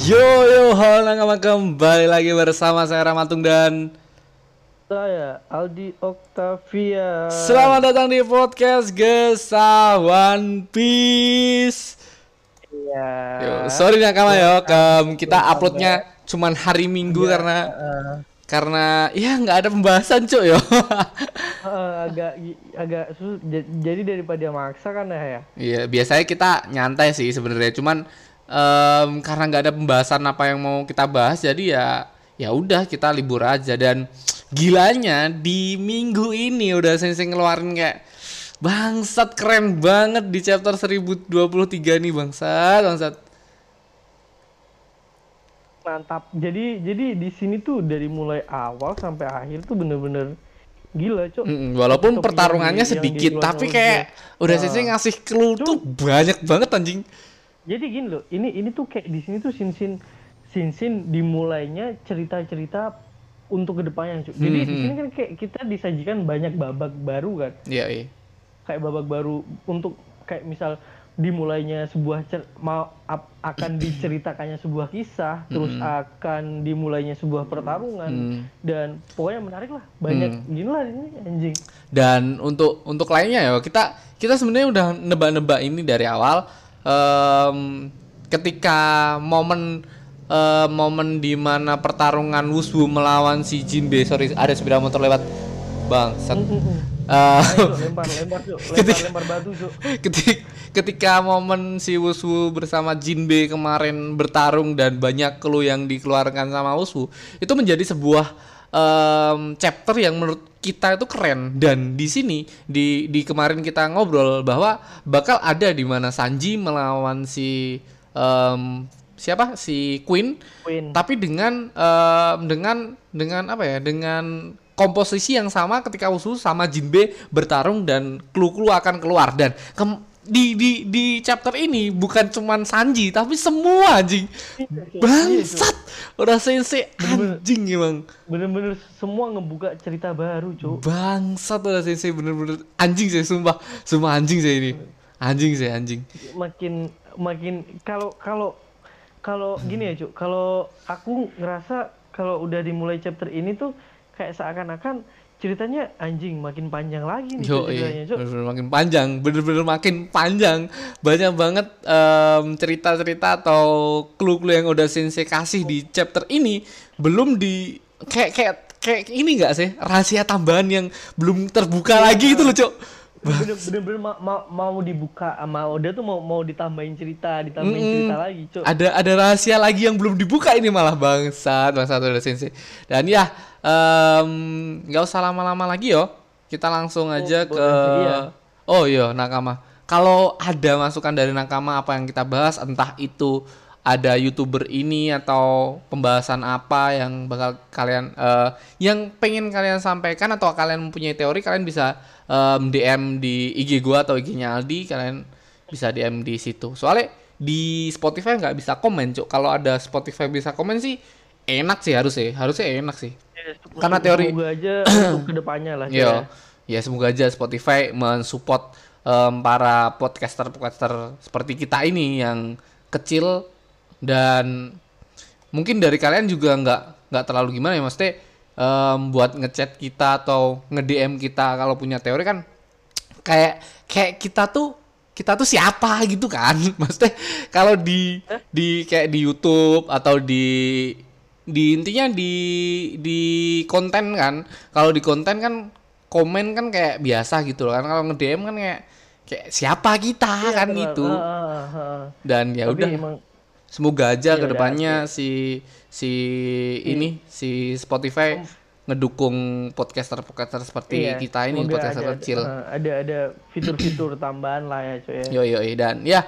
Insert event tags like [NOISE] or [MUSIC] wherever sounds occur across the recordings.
Yo yo halo nakama kembali lagi bersama saya Ramatung dan Saya Aldi Octavia. selamat datang di podcast Gesa One Piece. Iya. Yo, sorry nakama yo, kem, kita uploadnya cuman hari Minggu karena Eh, karena ya nggak ada pembahasan cuk yo. [LAUGHS] eh, agak agak jadi daripada maksa kan ya ya. Iya biasanya kita nyantai sih sebenarnya cuman em, karena nggak ada pembahasan apa yang mau kita bahas jadi ya ya udah kita libur aja dan gilanya di minggu ini udah sensei ngeluarin kayak bangsat keren banget di chapter 1023 nih bangsat bangsat Mantap. Jadi jadi di sini tuh dari mulai awal sampai akhir tuh bener-bener gila, Cok. Mm-mm, walaupun Untuk pertarungannya yang di- yang sedikit dikeluarin tapi kayak udah Nah. sensei ngasih clue tuh banyak banget anjing Jadi gini loh, ini ini tuh kayak di sini tuh sin-sin sin-sin dimulainya cerita-cerita untuk ke depannya, Cok. Jadi di Hmm, sini kan kayak kita disajikan banyak babak baru kan. iya iya kayak babak baru untuk kayak misal dimulainya sebuah cer mau ap- akan diceritakannya sebuah kisah terus akan dimulainya sebuah pertarungan Hmm. dan pokoknya menarik lah banyak gini lah ini anjing Dan untuk untuk lainnya ya kita kita sebenarnya udah nebak-nebak ini dari awal. Em, ketika momen eh, momen di mana pertarungan Wushu melawan si Jinbe, sorry ada sepeda motor lewat, bang. Ayo, Cuk, [LAUGHS] lempar lempar Cuk. lempar lempar batu Cuk. ketika, ketika momen si Wushu bersama Jinbe kemarin bertarung dan banyak clue yang dikeluarkan sama Wushu itu menjadi sebuah em, chapter yang menurut kita itu keren. Dan di sini di di kemarin kita ngobrol bahwa bakal ada di mana Sanji melawan si em, siapa? Si Queen. Queen. Tapi dengan em, dengan dengan apa ya? Dengan komposisi yang sama ketika Usu sama Jinbe bertarung dan clue-clue akan keluar. Dan kem- di di di chapter ini bukan cuman Sanji tapi semua anjing. Bangsat. Udah sensei anjing emang. Bener-bener semua ngebuka cerita baru Cuk. bangsat udah sensei bener-bener. Anjing saya sumpah. Sumpah anjing saya ini. Anjing saya anjing. Makin makin kalau kalau kalau gini ya cuk. Kalau aku ngerasa kalau udah dimulai chapter ini tuh kayak seakan-akan ceritanya anjing makin panjang lagi nih Yo, ceritanya cuk bener-bener makin panjang, bener-bener makin panjang. Banyak banget em, cerita-cerita atau clue-clue yang udah Sensei kasih di chapter ini belum di kayak kayak kayak ini enggak sih rahasia tambahan yang belum terbuka lagi itu loh, Cok. Bener- bener-bener ma- ma- mau dibuka sama Oda tuh mau mau ditambahin cerita ditambahin Mm-mm. cerita lagi cuk Ada ada rahasia lagi yang belum dibuka ini malah bangsat, bangsat udah Sensei. Dan ya nggak usah lama-lama lagi yo. Kita langsung aja boleh, ke iya. Oh iya, Nakama. Kalau ada masukan dari Nakama apa yang kita bahas, entah itu ada youtuber ini atau pembahasan apa yang bakal kalian eh, yang pengen kalian sampaikan atau kalian mempunyai teori kalian bisa em, DM di IG gua atau IG-nya Aldi kalian bisa DM di situ. Soalnya di Spotify nggak bisa komen cuk. Kalau ada Spotify bisa komen sih enak sih harusnya. Harusnya enak sih. Ya, karena semoga- teori- semoga aja [CLEARS THROAT] untuk ke depannya lah Yo, ya. ya semoga aja Spotify mensupport em, para podcaster-podcaster seperti kita ini yang kecil dan mungkin dari kalian juga nggak nggak terlalu gimana ya maksudnya em, buat ngechat kita atau nge-DM kita kalau punya teori kan kayak kayak kita tuh kita tuh siapa gitu kan? [LAUGHS] Maksudnya kalau di di kayak di YouTube atau di di intinya di di konten kan kalau di konten kan komen kan kayak biasa gitu loh kan kalau nge DM kan kayak kayak siapa kita Iya, kan benar. gitu. Dan ya udah. emang semoga aja Iya, ke depannya si si ini si Spotify ngedukung podcaster-podcaster seperti Iya, kita ini semoga podcaster ada, kecil uh, ada ada fitur-fitur [CLEARS THROAT] tambahan lah ya cuy ya. Yo yo dan ya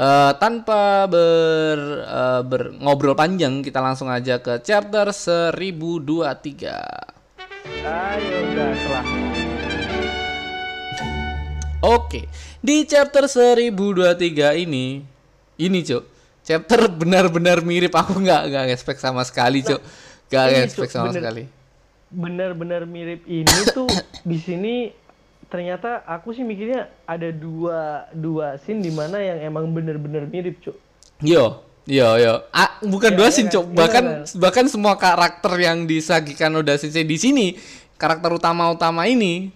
eh, tanpa ber, eh, ber ngobrol panjang kita langsung aja ke chapter 1023. Ayo gas lah. Oke, di chapter 1023 ini ini Cuk. Chapter benar-benar mirip aku nggak nggak expect sama sekali, Cuk. Nggak ini, expect Cuk, sama bener. sekali. Benar-benar mirip ini tuh [COUGHS] di sini ternyata aku sih mikirnya ada dua dua scene di mana yang emang bener-bener mirip cuk Yo, Iya, iya. Ah, bukan Iya, dua iya scene, kan? Cok. Iya Bahkan kan? bahkan semua karakter yang disajikan Oda Sensei di sini, karakter utama-utama ini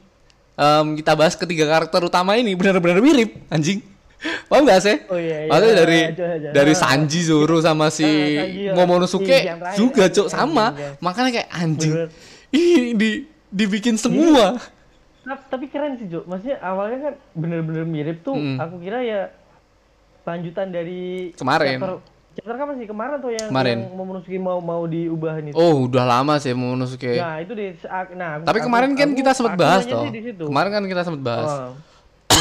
em, kita bahas ketiga karakter utama ini benar-benar mirip, anjing. Paham gak sih? Oh, iya, iya. Maksudnya dari Aja, aja. dari. Sanji, Zoro sama si Sanji, ya. Momonosuke Si juga, anjing, Cok, sama. anjing, ya. Makanya kayak anjing. Ih, di dibikin semua. Nah, tapi keren sih, Jo. Maksudnya awalnya kan bener-bener mirip tuh. Mm. Aku kira ya lanjutan dari Kemarin. Chapter, chapter kapan sih? Kemarin tuh yang, Kemarin. yang Momonosuke mau mau diubahin itu. Oh, udah lama sih Momonosuke. Nah, itu di nah, aku- Tapi aku- kemarin kan aku- kita sempat aku bahas toh. Kemarin kan kita sempat bahas. Oh,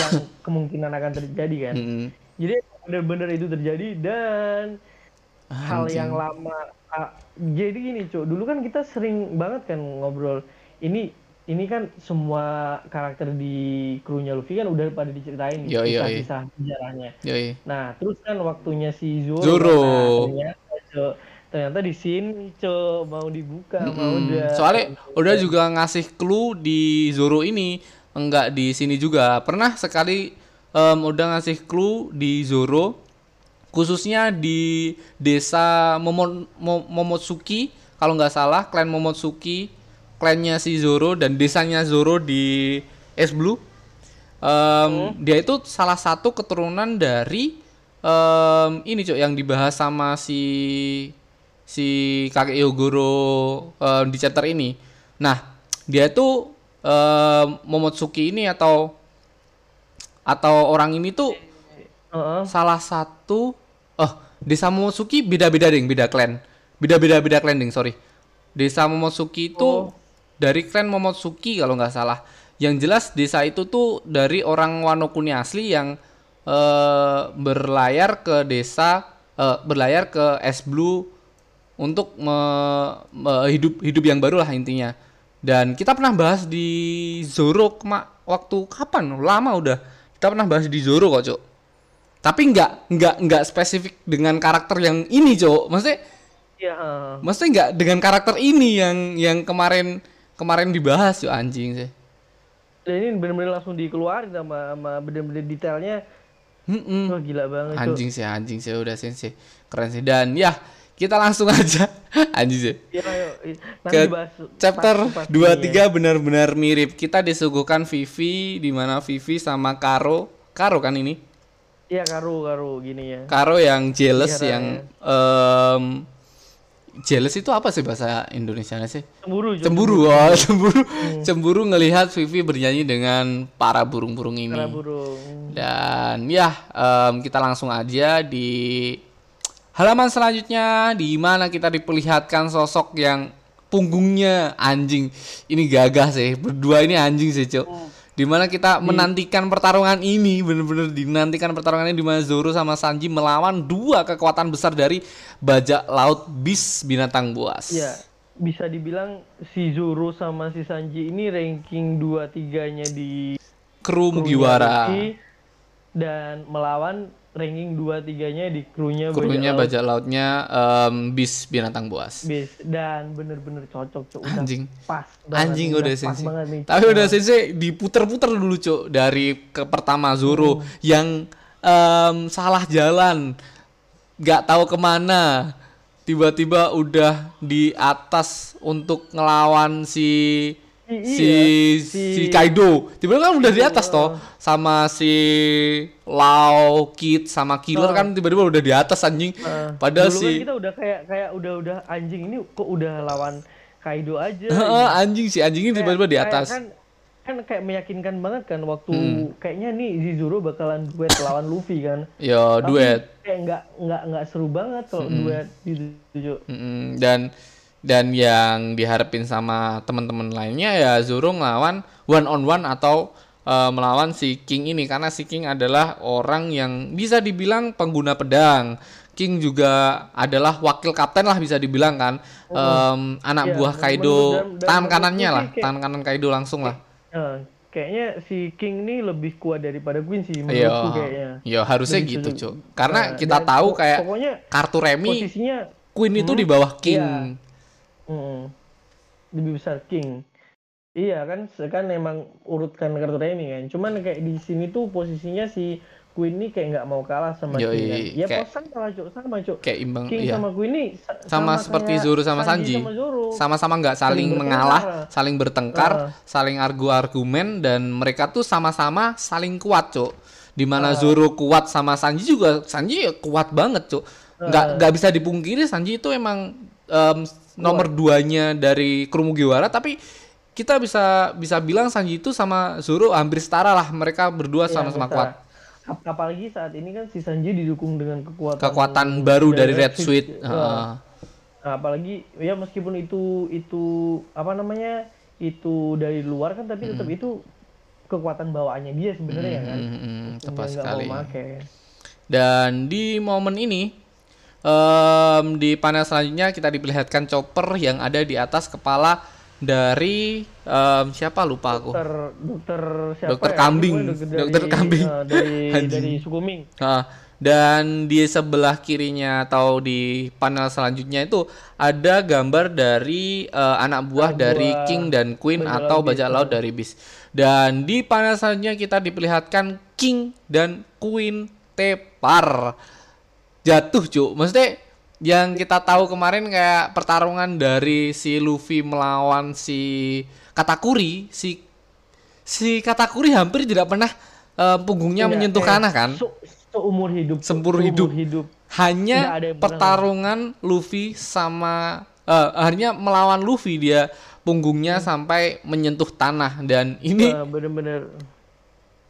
yang kemungkinan akan terjadi kan. Mm-mm. Jadi bener-bener itu terjadi dan hal Anjing. yang lama ah, jadi gini cuy dulu kan kita sering banget kan ngobrol ini ini kan semua karakter di krunya Luffy kan udah pada diceritain Yo, yo, kisah-kisah sejarahnya nah terus kan waktunya si Zoro, Zoro. Nah, ternyata ternyata di sini cuy mau dibuka mau Mm-mm. udah Soalnya udah juga ngasih clue di Zoro ini enggak di sini juga. Pernah sekali em, udah ngasih clue di Zoro khususnya di desa Momon, Mo- Momotsuki kalau nggak salah klan Momotsuki klannya si Zoro dan desanya Zoro di Es Blue Em, dia itu salah satu keturunan dari em, ini cok yang dibahas sama si si kakek Yogoro em, di chapter ini. Nah, dia itu em, Momotsuki ini atau atau orang ini tuh Heeh. salah satu oh desa Momotsuki beda-beda ding beda klan. Beda-beda beda klan ding sorry. Desa Momotsuki itu dari klan Momotsuki kalau nggak salah. Yang jelas desa itu tuh dari orang Wano Kuni asli yang eh, berlayar ke desa eh, berlayar ke Es Blue untuk me- me- hidup hidup yang baru lah intinya dan kita pernah bahas di Zoro kema- waktu kapan? Lama udah. Kita pernah bahas di Zoro kok cok tapi nggak nggak nggak spesifik dengan karakter yang ini cok maksudnya Iya, maksudnya nggak dengan karakter ini yang yang kemarin kemarin dibahas cok anjing sih. Dan ini bener-bener langsung dikeluarin sama sama bener-bener detailnya. Mm-mm. wah gila banget anjing sih anjing sih. Udah sensei keren sih. Dan ya kita langsung aja [LAUGHS] anjing sih Ya, ke chapter pas- pas 23 ini ya. benar-benar mirip. Kita disuguhkan Vivi di mana Vivi sama Karo. Karo kan ini? Iya karu karu gini ya. Karo yang jealous Iya, yang em, jealous itu apa sih bahasa Indonesianya sih? Cemburu. Cuk. Cemburu, oh, cemburu. Hmm. Cemburu ngelihat Vivi bernyanyi dengan para burung-burung ini. Para burung. Dan ya, em, kita langsung aja di halaman selanjutnya di mana kita diperlihatkan sosok yang punggungnya anjing. Ini gagah sih, berdua ini anjing sih, Cuk. Di mana kita menantikan pertarungan ini, bener-bener dinantikan pertarungan ini di mana Zoro sama Sanji melawan dua kekuatan besar dari bajak laut bis binatang buas. Iya. Bisa dibilang si Zoro sama si Sanji ini ranking 2 tiganya di Kru Mugiwara. Dan melawan ranking 2 tiganya di krunya Krunya Bajak bajak lautnya em, bis binatang buas. Laut Beast. dan bener-bener cocok cuk udah Anjing. pas banget Anjing udah pas sensei. banget nih Tapi udah sensei diputer-puter dulu cuk dari ke pertama Zoro yang em, salah jalan, nggak tahu ke mana, tiba-tiba udah di atas untuk ngelawan si si, iya, si si- Kaido. Tiba-tiba kan udah di atas toh sama si Lau, Kid sama Killer kan tiba-tiba udah di atas anjing. Eh, Padahal dulu si kan kita udah kayak kayak udah udah anjing ini kok udah lawan Kaido aja Heeh, anjing si anjing ini tiba-tiba di kayak atas. kan kan kayak meyakinkan banget kan waktu kayaknya nih Zoro bakalan duet lawan Luffy kan Yo Tapi duet. kayak nggak nggak nggak seru banget kalau duet gitu. Mm-mm, dan dan yang diharapin sama teman-teman lainnya ya Zoro ngelawan one on one atau eh, melawan si King ini karena si King adalah orang yang bisa dibilang pengguna pedang. King juga adalah wakil kapten lah bisa dibilang kan. Em, anak Iya, buah Kaido dan- dan tangan kanannya lah, kayak- tangan kanan Kaido langsung lah. Eh, kayaknya si King nih lebih kuat daripada Queen sih Iya, menurutku kayaknya iya harusnya Lebih gitu cuy. Karena Nah, kita tahu kayak pokoknya kartu remi posisinya Queen itu di bawah King. Iya. Mm, lebih besar King iya kan kan emang urutkan kartu remi kan cuman kayak di sini tuh posisinya si Queen ini kayak nggak mau kalah sama Yoi, King kan. Ya kayak- bosan kalah cuk sama cuk. kayak imbang King iya sama Queen ini sa- sama seperti kayak Zoro sama Sanji sama sama-sama nggak saling, Saling mengalah saling bertengkar Ah. saling argu argumen dan mereka tuh sama-sama saling kuat cuk di mana Ah. Zoro kuat sama Sanji juga Sanji ya kuat banget cuk nggak Ah. nggak bisa dipungkiri Sanji itu emang em, nomor duanya dari kru Mugiwara tapi kita bisa bisa bilang Sanji itu sama Zoro hampir setara lah mereka berdua Iya, sama-sama kuat Ap- Apalagi saat ini kan si Sanji didukung dengan kekuatan kekuatan baru dari Red Wah. Heeh. Nah, apalagi ya meskipun itu itu apa namanya itu dari luar kan tapi tetap itu kekuatan bawaannya dia sebenarnya kan. Hmm, hmm, Yang tepat sekali. Mau make. Dan di momen ini em, di panel selanjutnya kita diperlihatkan chopper yang ada di atas kepala dari em, siapa lupa aku. Dokter dokter siapa? Dokter ya? kambing. Pokoknya Dokter kambing. eh, dari [LAUGHS] dari suku Ming. Nah, dan di sebelah kirinya atau di panel selanjutnya itu ada gambar dari eh, anak buah dari buah King dan Queen atau bajak Beast. laut dari Beast. Dan di panel selanjutnya kita diperlihatkan King dan Queen tepar jatuh cuk maksudnya yang kita tahu kemarin kayak pertarungan dari si Luffy melawan si Katakuri si si Katakuri hampir tidak pernah eh, punggungnya Enggak, menyentuh eh, tanah kan se- seumur hidup. Seumur hidup. hidup. Hanya pernah pertarungan Luffy sama eh hanya melawan Luffy dia punggungnya sampai menyentuh tanah dan ini Eh, bener-bener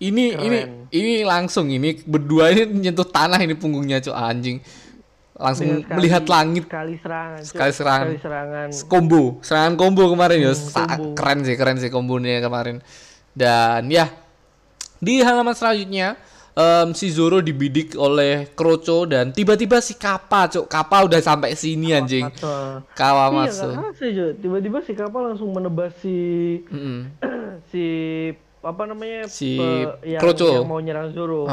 ini keren. ini ini langsung ini berdua ini menyentuh tanah ini punggungnya cuy anjing langsung dengan sekali- melihat langit sekali serangan. Sekali serangan. Sekali serangan. combo serangan combo kemarin ya Hmm, combo. keren sih keren sih kombonya kemarin dan ya di halaman selanjutnya em, si Zoro dibidik oleh Kroco dan tiba-tiba si Kappa cuk Kappa udah sampai sini anjing Atau- Kawamatsu Iya. Tiba-tiba si kapal langsung menebas si Mm-mm. [CLEARS THROAT] si apa namanya Si pe- yang, Kroco. yang mau nyerang Zoro.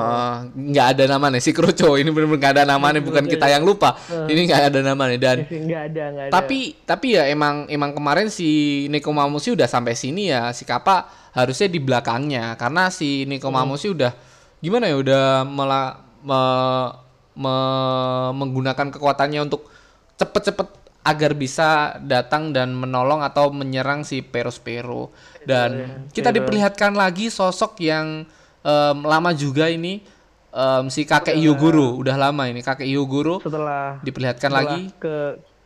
Nggak ada namanya si Kroco ini benar-benar nggak ada namanya bukan kita yang lupa. Ini nggak ada namanya dan. Nggak ada, nggak ada. tapi tapi ya emang emang kemarin si Nekomamushi udah sampai sini ya. Si Kappa harusnya di belakangnya. Karena si Nekomamushi udah gimana ya udah mela, me- me- menggunakan kekuatannya untuk cepet-cepet agar bisa datang dan menolong atau menyerang si Perospero dan kita diperlihatkan lagi sosok yang em, lama juga ini em, si kakek Yogoro udah lama ini kakek Yogoro setelah diperlihatkan setelah lagi ke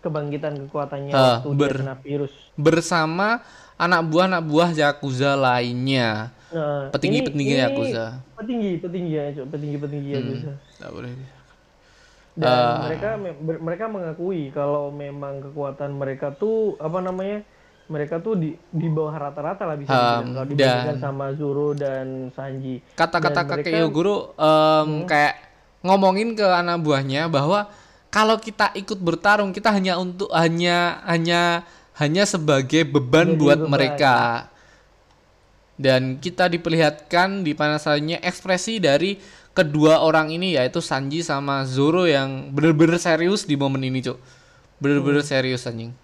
kebangkitan kekuatannya waktu ber- virus. bersama anak buah anak buah Yakuza lainnya. Nah, Petinggi-petinggi ini- ini Yakuza. Petinggi, petinggi ya, Cuk. petinggi-petinggi Hmm. Yakuza. Boleh. Dan Ah. mereka mereka mengakui kalau memang kekuatan mereka tuh apa namanya? Mereka tuh di di bawah rata-rata lah bisa Um, kalau dibandingkan sama Zoro dan Sanji. Kata-kata kakek mereka- Yogoro em, kayak ngomongin ke anak buahnya bahwa kalau kita ikut bertarung kita hanya untuk hanya hanya hanya sebagai beban Jadi buat beban. mereka. Dan kita diperlihatkan di panel selanjutnya ekspresi dari kedua orang ini yaitu Sanji sama Zoro yang bener-bener serius di momen ini, Cuk. Bener-bener Hmm. serius anjing.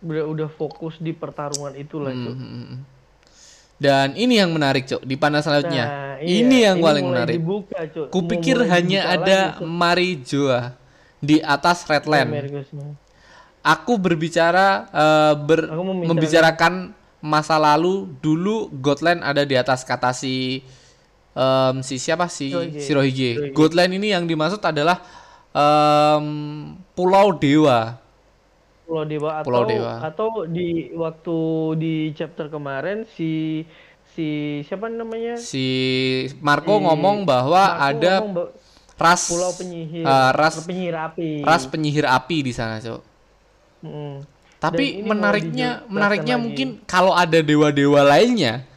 udah udah fokus di pertarungan itu lah, Cuk. Hmm. Dan ini yang menarik, Cok. Di panel selanjutnya. Nah, iya, ini yang paling mulai menarik. Dibuka, Cuk. Kupikir mulai hanya ada lagi, Cuk. Marijoa di atas Redland. Aku berbicara eh, ber- Aku membicarakan- membicarakan masa lalu dulu Gotland ada di atas kata si em, si siapa si Shirohige. Shirohige. Shirohige. Ini yang dimaksud adalah em, Pulau Dewa. Pulau Dewa atau Pulau Dewa. atau di waktu di chapter kemarin si si siapa namanya? Si Marco Si ngomong bahwa Marco ada ngomong ba- ras pulau penyihir, eh, ras penyihir api. ras penyihir api di sana, Cok. Mm. Tapi menariknya menariknya lagi. mungkin kalau ada dewa-dewa lainnya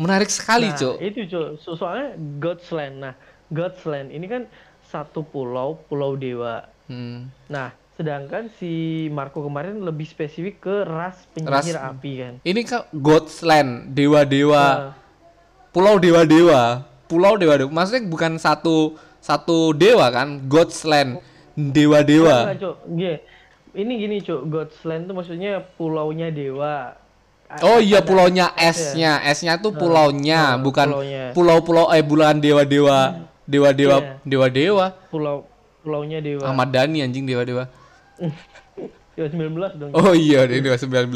menarik sekali, Nah, Cok. itu Cuk. So- soalnya God's Land. Nah, God's Land ini kan satu pulau, Pulau Dewa. Hmm. Nah, sedangkan si Marco kemarin lebih spesifik ke ras penyihir Ras- api kan. Ini kan God's Land, dewa-dewa, Nah, pulau dewa-dewa, pulau dewa-dewa. Maksudnya bukan satu satu dewa kan, God's Land, dewa-dewa. Enggak, Cuk. Iya. Ini gini, Cuk. God's Land itu maksudnya pulaunya dewa. Oh iya pulaunya S-nya. S-nya, tuh pulaunya, oh, bukan pulau-pulau eh bulan dewa-dewa, dewa-dewa, Iya. dewa-dewa. pulau pulaunya dewa Ahmad Dhani anjing dewa-dewa. [LAUGHS] dewa 19 dong Oh iya, dewa 19.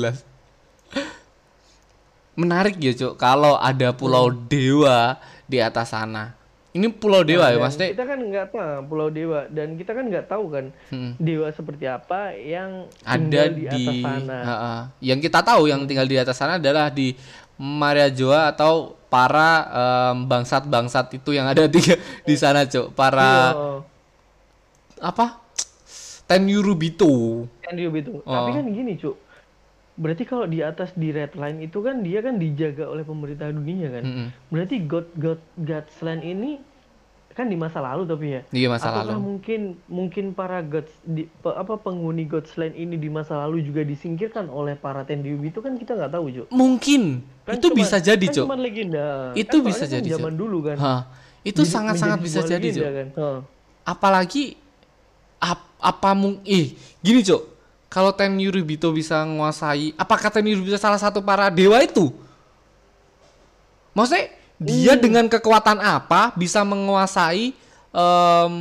Menarik ya, Cuk, kalau ada pulau Hmm. dewa di atas sana. Ini pulau dewa ya, Dan maksudnya? kita kan nggak tahu pulau dewa dan kita kan nggak tahu kan Hmm. dewa seperti apa yang ada tinggal di, di atas sana Ha-ha. yang kita tahu yang tinggal di atas sana adalah di Maria Joa atau para em, bangsat-bangsat itu yang ada di di sana cuk para Iya. apa Tenyurubito gitu. Oh. Tapi kan gini, Cuk. Berarti kalau di atas di red line itu kan dia kan dijaga oleh pemerintah dunia kan. Mm-mm. Berarti God God God's land ini kan di masa lalu tapi ya. Iya, masa Apakah lalu. mungkin mungkin para gods di, pe- apa penghuni God's land ini di masa lalu juga disingkirkan oleh para Tenryubi itu kan kita nggak tahu, Cuk. mungkin Kan itu cuman- bisa jadi kan cuk cuman legenda. Itu Kan bisa kan jadi, Cuk. zaman dulu kan. Hah, itu Jadi sangat-sangat menjadi bisa jadi cuk kan. Apalagi ap- apa mung ih gini cuk kalau Tenyurubito bisa menguasai apakah Tenyurubito salah satu para dewa itu? Maksudnya dia dengan kekuatan apa bisa menguasai em,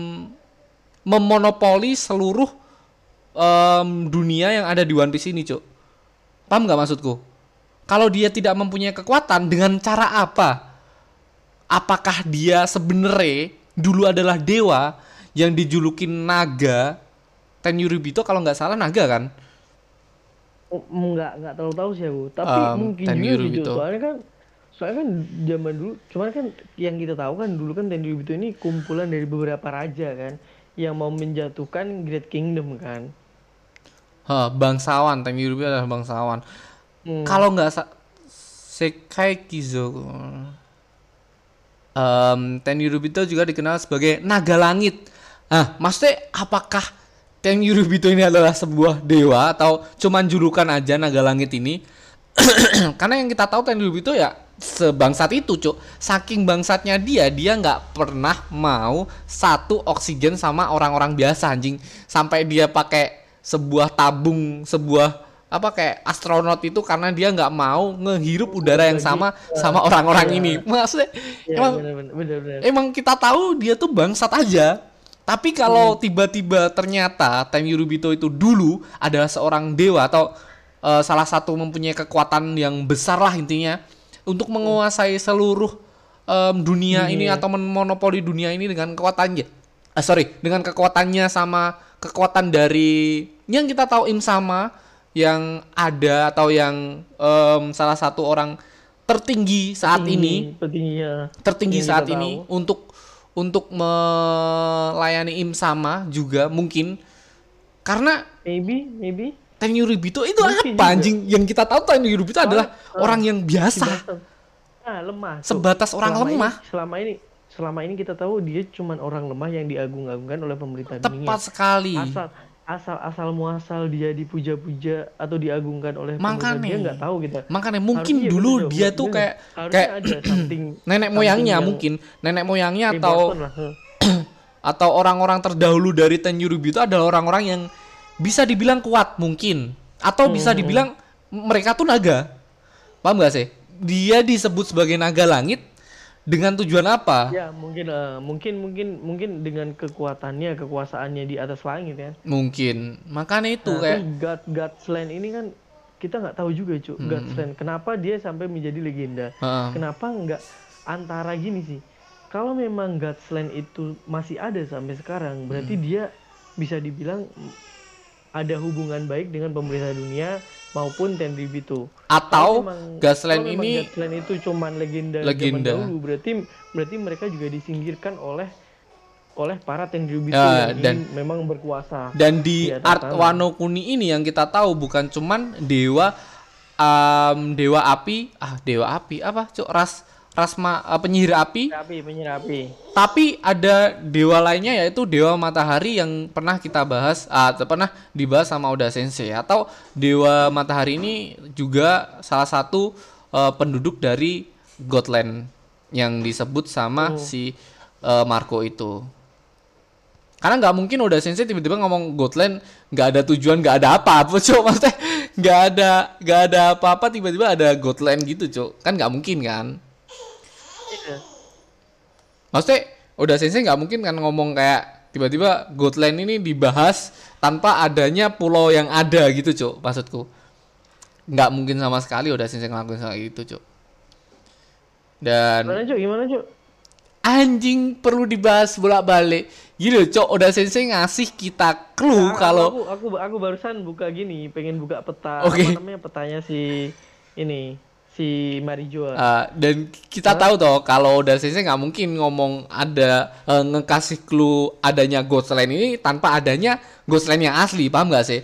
memonopoli seluruh em, dunia yang ada di One Piece ini cuk? Paham nggak maksudku? Kalau dia tidak mempunyai kekuatan dengan cara apa? Apakah dia sebenarnya dulu adalah dewa yang dijulukin naga Tenyurubito kalau nggak salah naga kan? Oh, nggak nggak terlalu tahu sih aku. Tapi Um, mungkin Tenryubito. juga sih soalnya kan soalnya kan zaman dulu cuman kan yang kita tahu kan dulu kan Tenryubito ini kumpulan dari beberapa raja kan yang mau menjatuhkan Great Kingdom kan. Hah, bangsawan. Tenyurubito adalah bangsawan. Hmm. kalau nggak sa- Sekai Kizo. Um, Tenyurubito juga dikenal sebagai naga langit. Ah maksudnya apakah Tenyurubito ini adalah sebuah dewa atau cuman julukan aja naga langit ini. [CLEARS THROAT] Karena yang kita tahu Tenyurubito ya sebangsat itu cuk. Saking bangsatnya dia dia nggak pernah mau satu oksigen sama orang-orang biasa anjing. Sampai dia pakai sebuah tabung sebuah apa kayak astronot itu karena dia nggak mau ngehirup udara yang sama sama orang-orang ini. Maksudnya ya emang emang kita tahu dia tuh bangsat aja. Tapi kalau tiba-tiba ternyata Tenyurubito itu dulu adalah seorang dewa atau eh, salah satu mempunyai kekuatan yang besar lah intinya untuk menguasai seluruh em, dunia ini atau memonopoli dunia ini dengan kekuatannya. Ah, sorry, dengan kekuatannya sama kekuatan dari yang kita tahu Im sama yang ada atau yang em, salah satu orang tertinggi saat ini petingginya tertinggi Yang saat kita ini tahu. untuk untuk melayani im sama juga mungkin. Karena maybe maybe. Tenyurubito itu Mungkin apa juga. anjing? Yang kita tahu Tenyurubito adalah orang yang biasa. Sebatas- ah lemah Cuk. sebatas orang Selama ini- lemah. selama ini selama ini kita tahu dia cuman orang lemah yang diagung-agungkan oleh pemerintah dunia. tepat sekali. Asal asal asal muasal dia dipuja-puja atau diagungkan oleh Makanya. dia nggak tahu kita makanya mungkin Harusnya dulu bener, dia bener. tuh kayak kayak ada something [CLEARS THROAT] nenek moyangnya yang mungkin nenek moyangnya atau [CLEARS THROAT] atau orang-orang terdahulu dari Tenyurubito adalah orang-orang yang bisa dibilang kuat mungkin atau bisa Hmm. dibilang mereka tuh naga paham gak sih dia disebut sebagai naga langit dengan tujuan apa ya mungkin eh, mungkin mungkin mungkin dengan kekuatannya kekuasaannya di atas langit ya mungkin makanya itu Nah, kayak God Godsland ini kan kita nggak tahu juga cuy Hmm. Godsland kenapa dia sampai menjadi legenda Heeh. kenapa nggak antara gini sih kalau memang Godsland itu masih ada sampai sekarang berarti Hmm. dia bisa dibilang ada hubungan baik dengan pemerintah dunia maupun Tenryubito. atau Kalau memang- Gasland memang ini Godsland itu cuman legenda, zaman Legenda. dahulu berarti berarti mereka juga disingkirkan oleh oleh para Tenryubito Ya, yang dan- memang berkuasa. dan di atas art. Wano Kuni ini yang kita tahu bukan cuman dewa um, dewa api ah dewa api apa cuk ras rasma uh, penyihir api. Api, penyihir api. Tapi ada dewa lainnya yaitu dewa matahari yang pernah kita bahas atau pernah dibahas sama Oda Sensei. Atau dewa matahari ini juga salah satu eh, penduduk dari Godland yang disebut sama si eh, Marco itu. Karena nggak mungkin Oda Sensei tiba-tiba ngomong Godland nggak ada tujuan nggak ada apa apa [LAUGHS] cok. Maksudnya nggak ada nggak ada apa-apa tiba-tiba ada Godland gitu cok. Kan nggak mungkin kan Iya. maksudnya udah sensei nggak mungkin kan ngomong kayak tiba-tiba Godland ini dibahas tanpa adanya pulau yang ada gitu cok maksudku nggak mungkin sama sekali udah sensei ngelakuin hal itu cok dan Gimana cuk? Gimana cuk? anjing perlu dibahas bolak-balik gitu cok udah sensei ngasih kita clue Nah, kalau aku, aku aku barusan buka gini, pengen buka peta Oke. apa namanya petanya si ini si Marijoa. Uh, dan kita tahu toh kalau udah sensei nggak mungkin ngomong ada uh, ngekasih clue adanya Ghostland ini tanpa adanya Ghostland yang asli paham nggak sih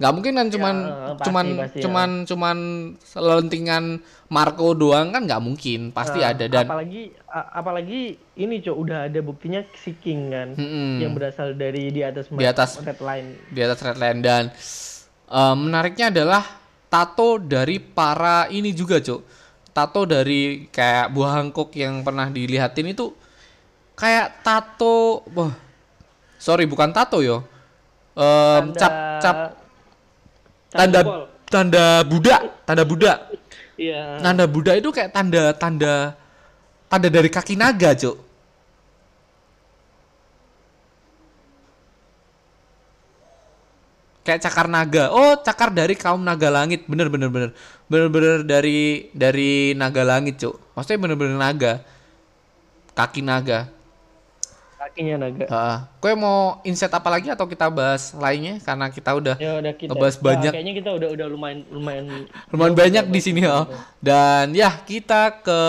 nggak mungkin kan cuman eh, pasti, cuman pasti ya. cuman cuman selentingan Marco doang kan nggak mungkin pasti Nah, ada dan apalagi apalagi ini cok udah ada buktinya si King kan Mm-mm. yang berasal dari di atas Di atas- red line. di atas Redland dan uh, menariknya adalah tato dari para ini juga cuk tato dari kayak buah Hancock yang pernah dilihatin itu kayak tato wah sorry bukan tato yo Em, cap cap tanda jempol. tanda Buddha tanda Buddha Iya. tanda Buddha itu kayak tanda tanda tanda dari kaki naga cuk kayak cakar naga oh cakar dari kaum naga langit bener bener bener bener bener dari dari naga langit cuk maksudnya bener bener naga kaki naga Kakinya naga. Heeh. Kue mau insight apa lagi atau kita bahas lainnya karena kita udah Ya udah kita. Ngebahas Wah, banyak. kayaknya kita udah udah lumayan lumayan lumayan banyak di bahas sini oh. Dan ya kita ke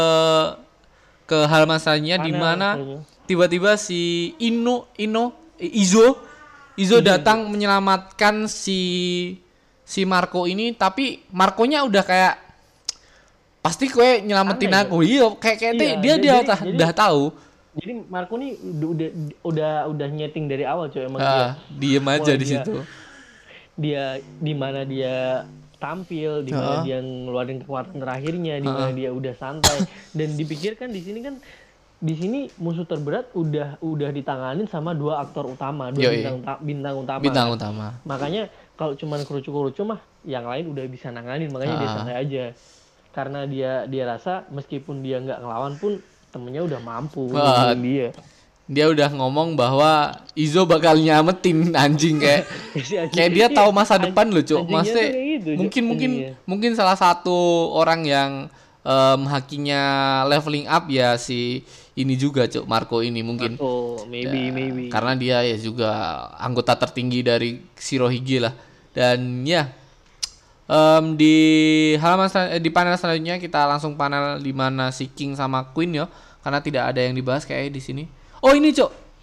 ke halaman selanjutnya di mana tiba-tiba si Ino Ino Izo Izo datang menyelamatkan si si Marco ini tapi Marconya udah kayak pasti kue nyelamatin Aneh, aku. iya. Kayak kayak Iya, dia jadi- dia udah, udah tahu. Jadi Marco nih udah udah udah, nyeting dari awal coy emang Ah, diem aja di dia- situ. dia di mana dia tampil, di mana dia ngeluarin kekuatan terakhirnya, di mana dia udah santai. Dan dipikirkan di sini kan di sini musuh terberat udah udah ditanganin sama dua aktor utama, dua Yoi. bintang bintang utama. bintang utama Makanya kalau cuman kerucu-kerucu mah yang lain udah bisa nanganin, makanya dia Ah. santai aja. Karena dia dia rasa meskipun dia nggak ngelawan pun temennya udah mampu dia. dia udah ngomong bahwa Izo bakal nyametin anjing kayak [LAUGHS] Si anjing- kayak dia tahu masa An- depan loh cuk anjingnya maksudnya tuh kayak gitu, Cuk. mungkin mungkin Anjingnya. mungkin salah satu orang yang em, hakinya leveling up ya si ini juga cuk Marco ini mungkin. Oh, maybe, maybe. karena dia ya juga anggota tertinggi dari Shirohige lah. Dan ya em, di halaman eh, di panel selanjutnya kita langsung panel di mana si King sama Queen ya karena tidak ada yang dibahas kayak di sini. Oh ini cok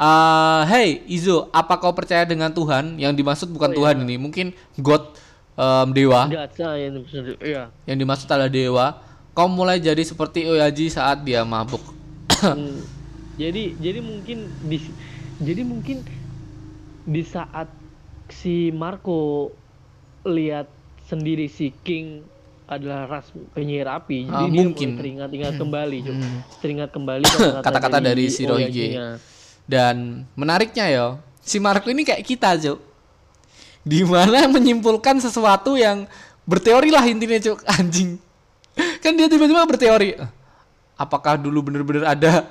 Ah, hey Izo apa kau percaya dengan Tuhan? Yang dimaksud bukan Tuhan ini mungkin God em, dewa. Yang iya. yang dimaksud adalah dewa. Kau mulai jadi seperti Oyaji saat dia mabuk jadi jadi mungkin di jadi mungkin di saat si Marco lihat sendiri si King adalah ras penyihir api jadi Ah, dia mungkin. teringat-ingat kembali Cuk. Hmm. teringat kembali [COUGHS] kata-kata, dari Shirohige. Oyajinya. Dan menariknya ya, si Marco ini kayak kita, Cuk. Di mana menyimpulkan sesuatu yang berteori lah intinya, Cuk. [LAUGHS] Anjing. Kan dia tiba-tiba berteori. "Eh, Apakah dulu bener-bener ada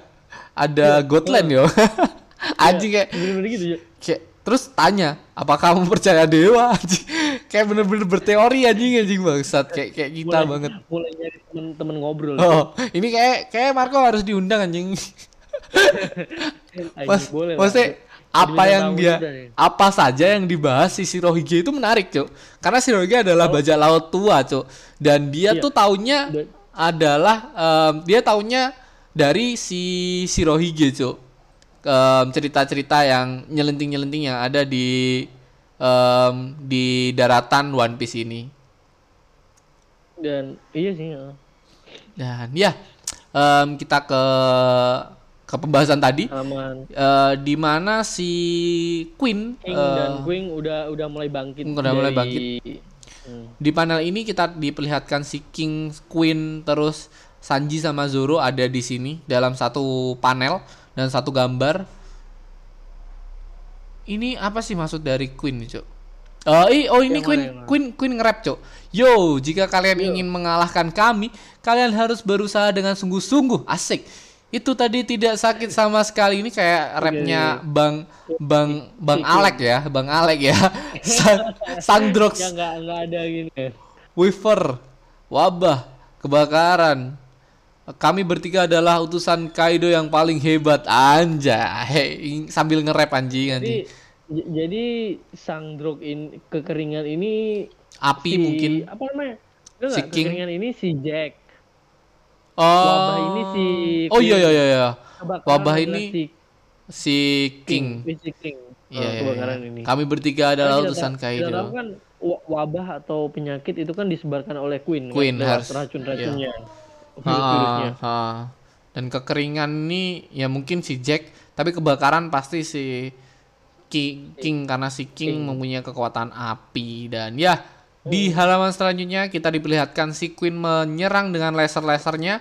ada Godland yo? [LAUGHS] Anjing kayak, bener-bener gitu Cuk. kayak terus tanya, apakah kamu percaya dewa? [LAUGHS] Anjing. Kayak bener-bener berteori anjing anjing bangsat kayak kayak kita mulai, banget. mulai nyari temen-temen ngobrol Oh, ini kayak kayak Marco harus diundang anjing. [LAUGHS] Mas, boleh maksudnya apa yang dia nih. apa saja yang dibahas si Shirohige itu menarik, Cuk. Karena Shirohige adalah bajak laut tua, Cuk. Dan dia Iya. tuh taunya adalah em, dia taunya dari si Shirohige, Cuk. Em, cerita-cerita yang nyelenting-nyelenting yang ada di em, di daratan One Piece ini. dan iya sih ya. Dan ya, em, kita ke ke pembahasan tadi aman eh, di mana si Queen King eh, dan Queen udah udah mulai bangkit Udah mulai dari- bangkit. Hmm. di panel ini kita diperlihatkan si King, Queen, terus Sanji sama Zoro ada di sini dalam satu panel dan satu gambar. Ini apa sih maksud dari Queen, nih, Cuk? Oh, i- oh ini Yang Queen mana, mana? Queen Queen nge-rap, Cok. Yo, jika kalian Yo. ingin mengalahkan kami, kalian harus berusaha dengan sungguh-sungguh. Asik. Itu tadi tidak sakit sama sekali. Ini kayak rapnya Bang Bang Bang Alek ya, Bang Alek ya. [LAUGHS] Sang, Drugs. Ya nggak nggak ada gini. Weaver, wabah, kebakaran. Kami bertiga adalah utusan Kaido yang paling hebat anjay. Sambil nge-rap anjing Jadi anjing. jadi sang drog in kekeringan ini Api si- mungkin. apa namanya? Enggak, Si King. kekeringan ini si Jack. Oh. Wabah ini si Oh iya iya iya iya. Wabah ini si si King. si King. Iya, Oh, iya, kebakaran iya. ini. Kami bertiga Kan adalah kita utusan Kaido. kan wa- wabah atau penyakit itu kan disebarkan oleh Queen, Queen kan, lewat harus- racun-racunnya. Ha, ha. Dan kekeringan ini ya mungkin si Jack, tapi kebakaran pasti si King, King karena si King, mempunyai kekuatan api dan ya di halaman selanjutnya kita diperlihatkan si Queen menyerang dengan laser-lasernya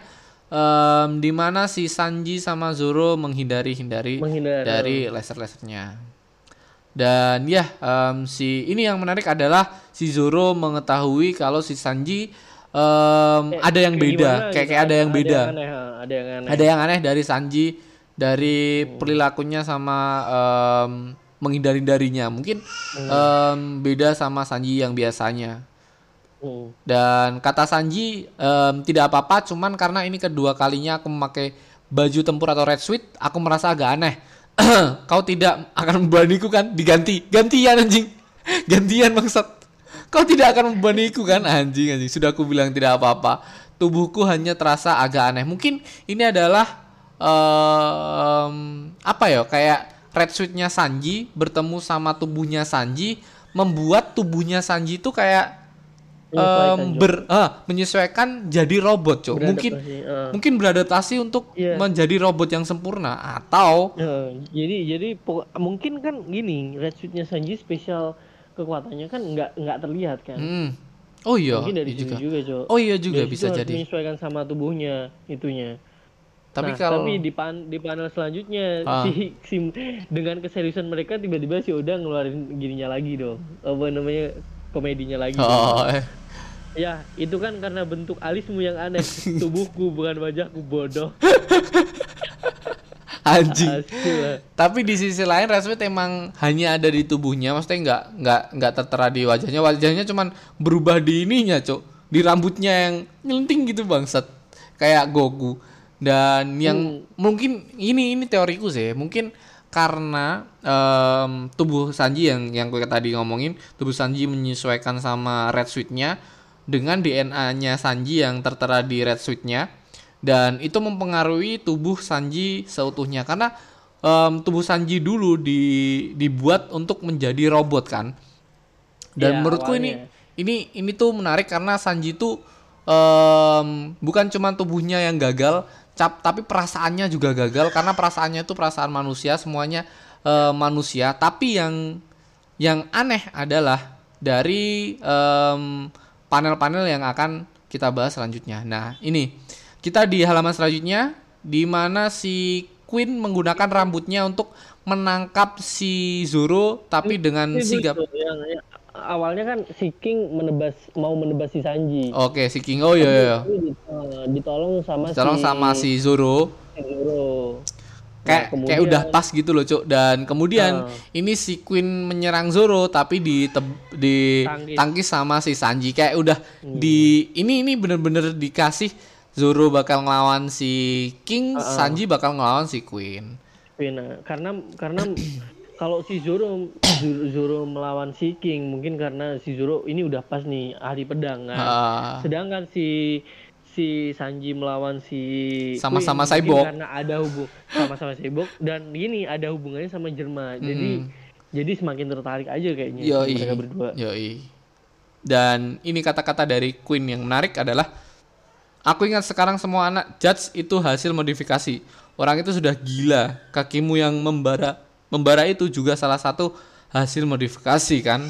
em, di mana si Sanji sama Zoro menghindari-hindari Menghindari. dari laser-lasernya. Dan ya em, si ini yang menarik adalah si Zoro mengetahui kalau si Sanji em, ada yang beda, gimana kayak gitu, kayak ada yang beda. aneh, ada yang aneh. Ada yang aneh dari Sanji dari perilakunya sama em, menghindari-hindarinya. Mungkin em, beda sama Sanji yang biasanya. Hmm. Dan kata Sanji em, tidak apa-apa, cuman karena ini kedua kalinya aku memakai baju tempur atau red suit, aku merasa agak aneh. [CLEARS THROAT] Kau tidak akan membebaniku kan? Diganti, gantian anjing, [LAUGHS] gantian bangsat. Kau tidak akan membebaniku kan anjing anjing. Sudah aku bilang tidak apa-apa. Tubuhku hanya terasa agak aneh. Mungkin ini adalah em, apa ya? Kayak red suitnya Sanji bertemu sama tubuhnya Sanji membuat tubuhnya Sanji itu kayak Cok. ber ah, menyesuaikan jadi robot, Cok. Mungkin eh. mungkin beradaptasi untuk Iya. menjadi robot yang sempurna atau Ya, jadi jadi mungkin kan gini, red suitnya Sanji spesial kekuatannya kan nggak nggak terlihat kan. hmm. Oh iya, Mungkin dari iya juga. juga, Cok. Oh iya juga Dari bisa jadi. menyesuaikan sama tubuhnya itunya. Tapi Nah, kalau tapi di pan di panel selanjutnya Ah. si, si dengan keseriusan mereka tiba-tiba si Oda ngeluarin gininya lagi dong. Apa namanya? komedinya lagi. dong. oh, eh. Ya, itu kan karena bentuk alismu yang aneh. [LAUGHS] Tubuhku bukan wajahku bodoh. [LAUGHS] anjing. Asli. Tapi di sisi lain Resmith emang hanya ada di tubuhnya, maksudnya nggak nggak nggak tertera di wajahnya. Wajahnya cuman berubah di ininya, cok. Di rambutnya yang nyelenting gitu bangsat, kayak Goku. Dan yang mungkin ini ini teoriku sih, mungkin karena em, tubuh Sanji yang yang gue tadi ngomongin, tubuh Sanji menyesuaikan sama Red Suit-nya dengan DNA-nya Sanji yang tertera di Red Suit-nya dan itu mempengaruhi tubuh Sanji seutuhnya. Karena em, tubuh Sanji dulu di, dibuat untuk menjadi robot kan. Dan Iya, menurutku awalnya. ini ini ini tuh menarik karena Sanji tuh em, bukan cuma tubuhnya yang gagal cap tapi perasaannya juga gagal karena perasaannya itu perasaan manusia semuanya eh, manusia tapi yang yang aneh adalah dari em, panel-panel yang akan kita bahas selanjutnya. Nah, ini kita di halaman selanjutnya di mana si Queen menggunakan rambutnya untuk menangkap si Zoro tapi dengan Ini sigap. yang, yang awalnya kan si King menebas mau menebas si Sanji. Oke, si King. Oh iya iya. Eh, ditolong sama Tolong si sama si Zoro. si Zoro. Kayak Nah, kayak udah pas gitu loh, Cuk. Dan kemudian Ah. ini si Queen menyerang Zoro tapi di di Tangkis. tangkis sama si Sanji. Kayak udah di ini ini bener-bener dikasih Zoro bakal ngelawan si King, Sanji bakal ngelawan si Queen. Queen, karena karena [CLEARS THROAT] kalau si Zoro, Zoro Zoro melawan si King mungkin karena si Zoro ini udah pas nih ahli pedang kan. Ah. Sedangkan si si Sanji melawan si Sama-sama cyborg. karena ada hubung sama-sama cyborg dan gini ada hubungannya sama Jerman. Jadi jadi semakin tertarik aja kayaknya Yoi. mereka berdua. Yoi. Dan ini kata-kata dari Queen yang menarik adalah Aku ingat sekarang semua anak judge itu hasil modifikasi. Orang itu sudah gila. Kakimu yang membara membara itu juga salah satu hasil modifikasi kan?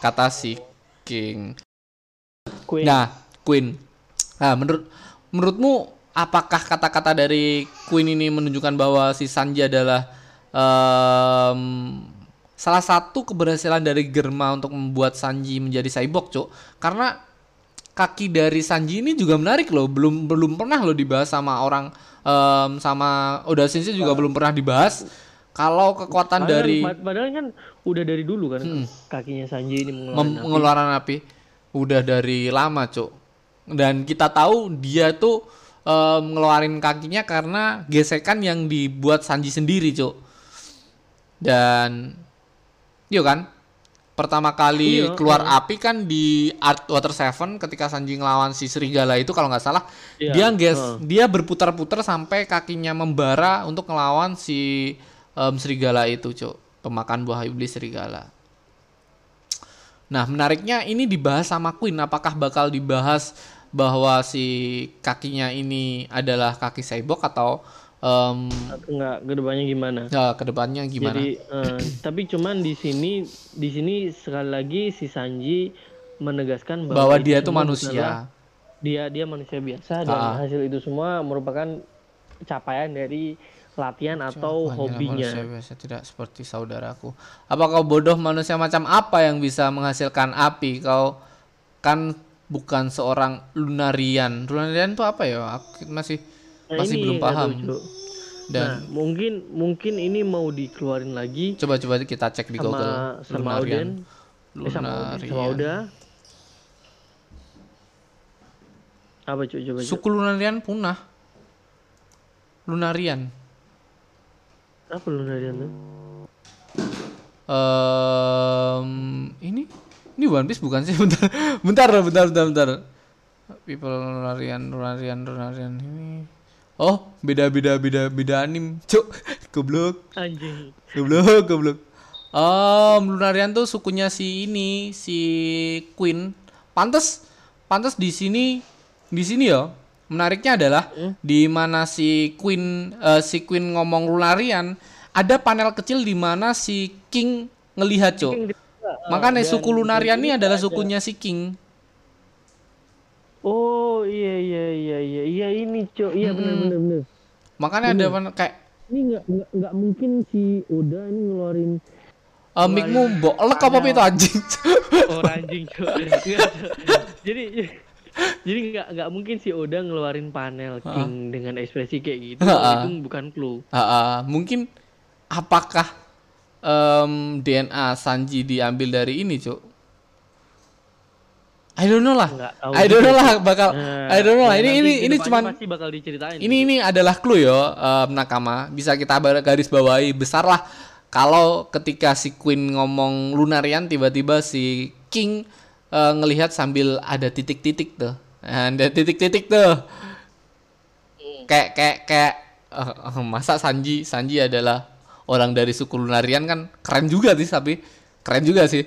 Kata si King. Queen. Nah, Queen. Nah, menurut menurutmu apakah kata-kata dari Queen ini menunjukkan bahwa si Sanji adalah em, salah satu keberhasilan dari Germa untuk membuat Sanji menjadi cyborg, Cuk. Karena kaki dari Sanji ini juga menarik loh, belum belum pernah loh dibahas sama orang em, sama Oda Sensei juga belum pernah dibahas. Kalau kekuatan Padahal, dari pad- padahal kan udah dari dulu kan kakinya Sanji ini mengeluarkan mem- pengeluaran api. Udah dari lama cuk. Dan kita tahu dia tuh em, ngeluarin kakinya karena gesekan yang dibuat Sanji sendiri cuk. Dan yuk kan? Pertama kali Iya, keluar api kan di Art Water Seven ketika Sanji ngelawan si serigala itu kalau nggak salah Iya, dia ges heeh. dia berputar-putar sampai kakinya membara untuk ngelawan si em, serigala itu cuk pemakan buah iblis serigala Nah, menariknya ini dibahas sama Queen. Apakah bakal dibahas bahwa si kakinya ini adalah kaki cyborg atau em, atau enggak ke depannya gimana ya, ke depannya gimana? Jadi eh, tapi cuman di sini di sini sekali lagi si Sanji menegaskan bahwa, bahwa dia itu manusia. dia dia manusia biasa dan Ah. hasil itu semua merupakan capaian dari latihan atau Hanyalah hobinya. Biasa tidak seperti saudaraku. Apa kau bodoh manusia macam apa yang bisa menghasilkan api? Kau kan bukan seorang lunarian. Lunarian itu apa ya? Aku masih Nah, masih belum paham. Cuk. Dan Nah, mungkin mungkin ini mau dikeluarin lagi coba-coba kita cek di Google. sama sama Oden, eh, sama sama. Apa cuy coba Cuk? Suku Lunarian punah. Lunarian. Apa lu Narian tuh? Ehm, ini ini One Piece bukan sih? [LAUGHS] Bentar, bentar, bentar, bentar, bentar. People Lunarian, Lunarian, Lunarian ini. Oh, beda, beda, beda, beda anim. Cuk, [LAUGHS] goblok, Anjing. goblok, goblok. Um, Lunarian tuh sukunya si ini, si Queen. Pantes, pantes di sini, di sini ya. Menariknya adalah di mana si Queen, eh, si Queen ngomong Lunarian, ada panel kecil di mana si King ngelihat cok. Makanya suku Lunarian ini adalah sukunya si King. Oh iya iya iya iya iya ini cok iya benar benar benar. Makanya ada pan- kayak Ini nggak nggak nggak mungkin si Oda ini ngeluarin eh, mikmu mbok elek apa itu anjing. oh anjing Cok. [LAUGHS] jadi [LAUGHS] jadi nggak nggak mungkin si Oda ngeluarin panel King dengan ekspresi kayak gitu. Ha-ha. itu bukan clue. Ah, ah, mungkin apakah em, DNA Sanji diambil dari ini, Cuk? I don't know lah. I don't know lah bakal Nah, I don't know lah. ya Ini nanti ini ini cuman pasti bakal diceritain. ini ini adalah clue yo em, nakama. Bisa kita garis bawahi besar lah kalau ketika si Queen ngomong Lunarian tiba-tiba si King eh, ngelihat sambil ada titik-titik tuh. Ada titik-titik tuh. Kayak kayak kayak eh, masa Sanji Sanji adalah orang dari suku Lunarian kan keren juga sih tapi keren juga sih.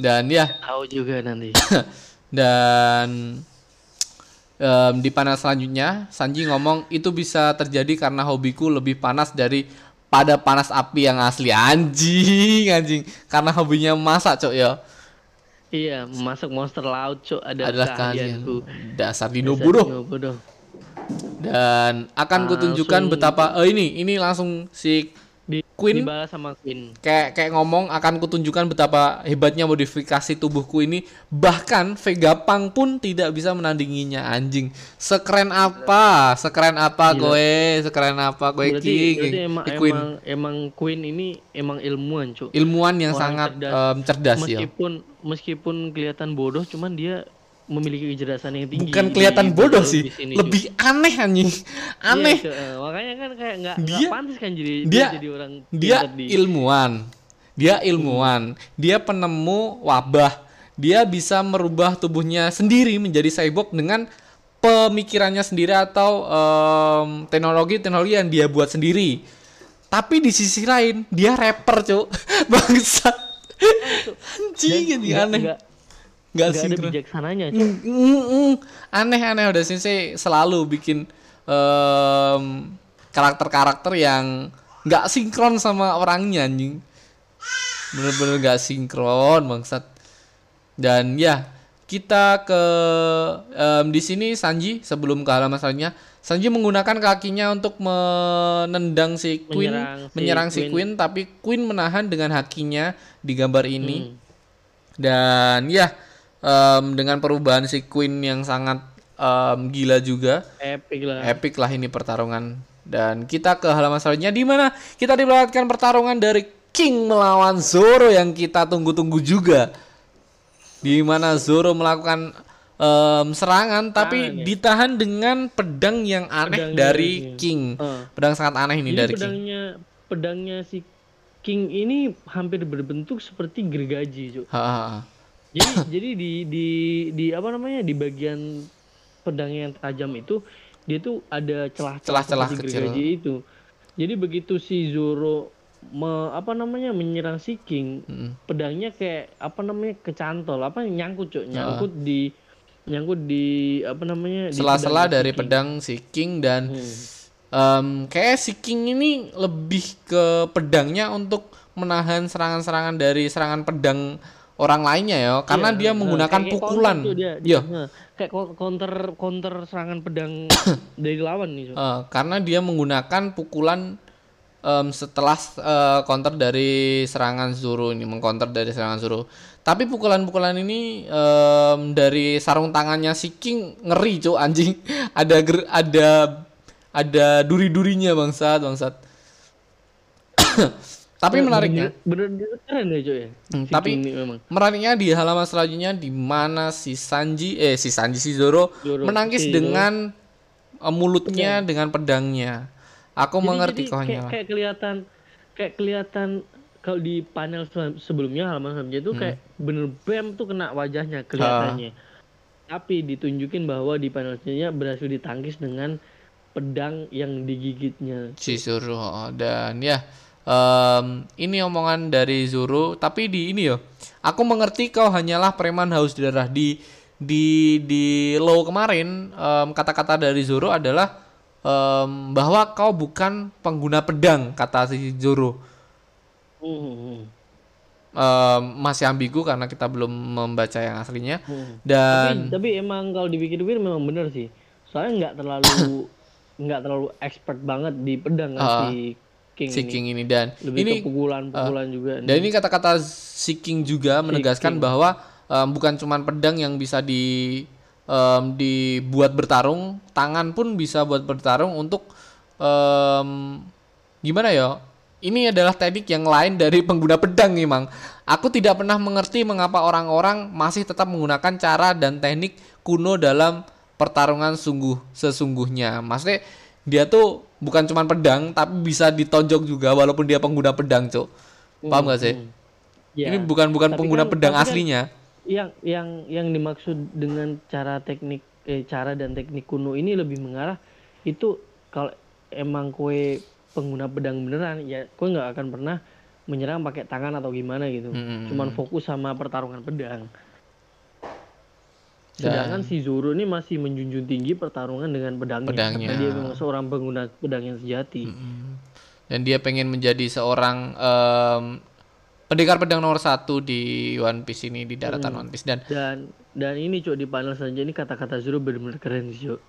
Dan ya tahu juga nanti. [COUGHS] dan em, di panel selanjutnya Sanji ngomong itu bisa terjadi karena hobiku lebih panas dari pada panas api yang asli anjing anjing karena hobinya masak cok ya iya, masuk monster laut cok ada adalah kalian. Dasar dino Dasar dan akan kutunjukkan betapa eh ini ini langsung si Di, Queen dibalas sama Queen. kayak kayak ngomong akan kutunjukkan betapa hebatnya modifikasi tubuhku ini. Bahkan Vegapunk pun tidak bisa menandinginya anjing. Sekeren apa? Sekeren apa gue sekeren apa gue Berarti, King? berarti emang. Queen emang emang Queen ini emang ilmuwan cuk. ilmuwan yang Orang sangat cerdas. em, cerdas ya meskipun meskipun kelihatan bodoh, cuman dia memiliki kecerdasan yang tinggi. bukan kelihatan di bodoh sih lebih aneh anjing. Iya, aneh. Eh, makanya kan kayak nggak Dia- nggak pantas kan jadi dia- jadi orang dia di ilmuwan. Dia ilmuwan. Dia penemu wabah. Dia bisa merubah tubuhnya sendiri menjadi cyborg dengan pemikirannya sendiri atau em, teknologi teknologi yang dia buat sendiri. Tapi di sisi lain dia rapper cuk. [LAUGHS] Bangsat anjing nggak- aneh. nggak nggak nggak ada sinkron bijaksananya. Mm, mm, mm. aneh aneh. Udah sih selalu bikin em, karakter-karakter yang nggak sinkron sama orangnya anjing. Bener-bener nggak sinkron bangsat. Dan ya kita ke em, di sini Sanji sebelum ke halaman selanjutnya Sanji menggunakan kakinya untuk menendang si Queen, Menyerang si menyerang si Queen. Queen, tapi Queen menahan dengan hakinya di gambar ini. Hmm. Dan ya, em, dengan perubahan si Queen yang sangat em, gila juga, Epic lah. epic lah ini pertarungan. Dan kita ke halaman selanjutnya di mana kita diperlihatkan pertarungan dari King melawan Zoro yang kita tunggu-tunggu juga. Di mana Zoro melakukan em, serangan tapi ya. ditahan dengan pedang yang aneh Pedang dari yang- King. Eh. Pedang sangat aneh ini Jadi dari King. pedangnya pedangnya si King ini hampir berbentuk seperti gergaji, Cuk. Jadi [COUGHS] jadi di di di apa namanya di bagian pedang yang tajam itu dia tuh ada celah-celah seperti kecil. gergaji itu. Jadi begitu si Zoro me- apa namanya menyerang si King, Mm-mm. pedangnya kayak apa namanya kecantol, apa nyangkut cok, nyangkut di nyangkut di apa namanya Sela-sela si dari King. pedang si King dan Hmm. em, kayak si King ini lebih ke pedangnya untuk menahan serangan-serangan dari serangan pedang orang lainnya ya karena Iya, dia nah, menggunakan kayak- pukulan. dia, Iya. Nah, kayak co- counter counter serangan pedang [COUGHS] dari lawan nih. Cok. Eh, karena dia menggunakan pukulan em, setelah eh, counter dari serangan Zoro ini mengcounter dari serangan Zoro. Tapi pukulan-pukulan ini em, dari sarung tangannya si King ngeri cuk anjing. [LAUGHS] ada ger- ada ada duri-durinya bangsat bangsat. [COUGHS] Tapi menariknya bener-bener keren ya cuy ya. Hmm, Si tapi- memang. menariknya di halaman selanjutnya di mana si Sanji eh si Sanji si Zoro, Zoro, menangkis si dengan eh, mulutnya dengan pedangnya. Aku Jadi- mengerti jadi kau kayak, kayak kelihatan kayak kelihatan kalau di panel se- sebelumnya halaman sebelumnya Hmm. itu kayak bener bam tuh kena wajahnya kelihatannya. Tapi ditunjukin bahwa di panel selanjutnya berhasil ditangkis dengan pedang yang digigitnya. si oh, dan ya em, ini omongan dari Zoro tapi di ini yo aku mengerti kau hanyalah preman haus darah di di di low kemarin em, kata-kata dari Zoro adalah em, bahwa kau bukan pengguna pedang kata si Zoro. Hmm. Em, masih ambigu karena kita belum membaca yang aslinya. Hmm. dan tapi, tapi emang kalau dipikir-pikir memang bener sih. Soalnya nggak terlalu [COUGHS] nggak terlalu expert banget di pedang kan Ah, si King si ini. King ini. Dan lebih ini pukulan-pukulan juga Dan ini kata-kata si King juga menegaskan bahwa em, bukan cuman pedang yang bisa di em, dibuat bertarung, tangan pun bisa buat bertarung untuk em, gimana ya? Ini adalah teknik yang lain dari pengguna pedang memang. Aku tidak pernah mengerti mengapa orang-orang masih tetap menggunakan cara dan teknik kuno dalam pertarungan sungguh sesungguhnya. Maksudnya dia tuh bukan cuma pedang tapi bisa ditonjok juga walaupun dia pengguna pedang, Cuk. Paham gak sih? Ya, Ini bukan bukan tapi pengguna kan- pedang kan aslinya. Yang yang yang dimaksud dengan cara teknik eh cara dan teknik kuno ini lebih mengarah itu kalau emang kue pengguna pedang beneran ya kue nggak akan pernah menyerang pakai tangan atau gimana gitu Hmm. cuman fokus sama pertarungan pedang Dan- sedangkan si Zoro ini masih menjunjung tinggi pertarungan dengan pedangnya, Pedangnya. karena dia memang seorang pengguna pedang yang sejati Hmm. Dan dia pengen menjadi seorang em, pendekar pedang nomor satu di One Piece ini di daratan Hmm. One Piece dan dan dan ini cok di panel selanjutnya ini kata-kata Zoro benar-benar keren sih cok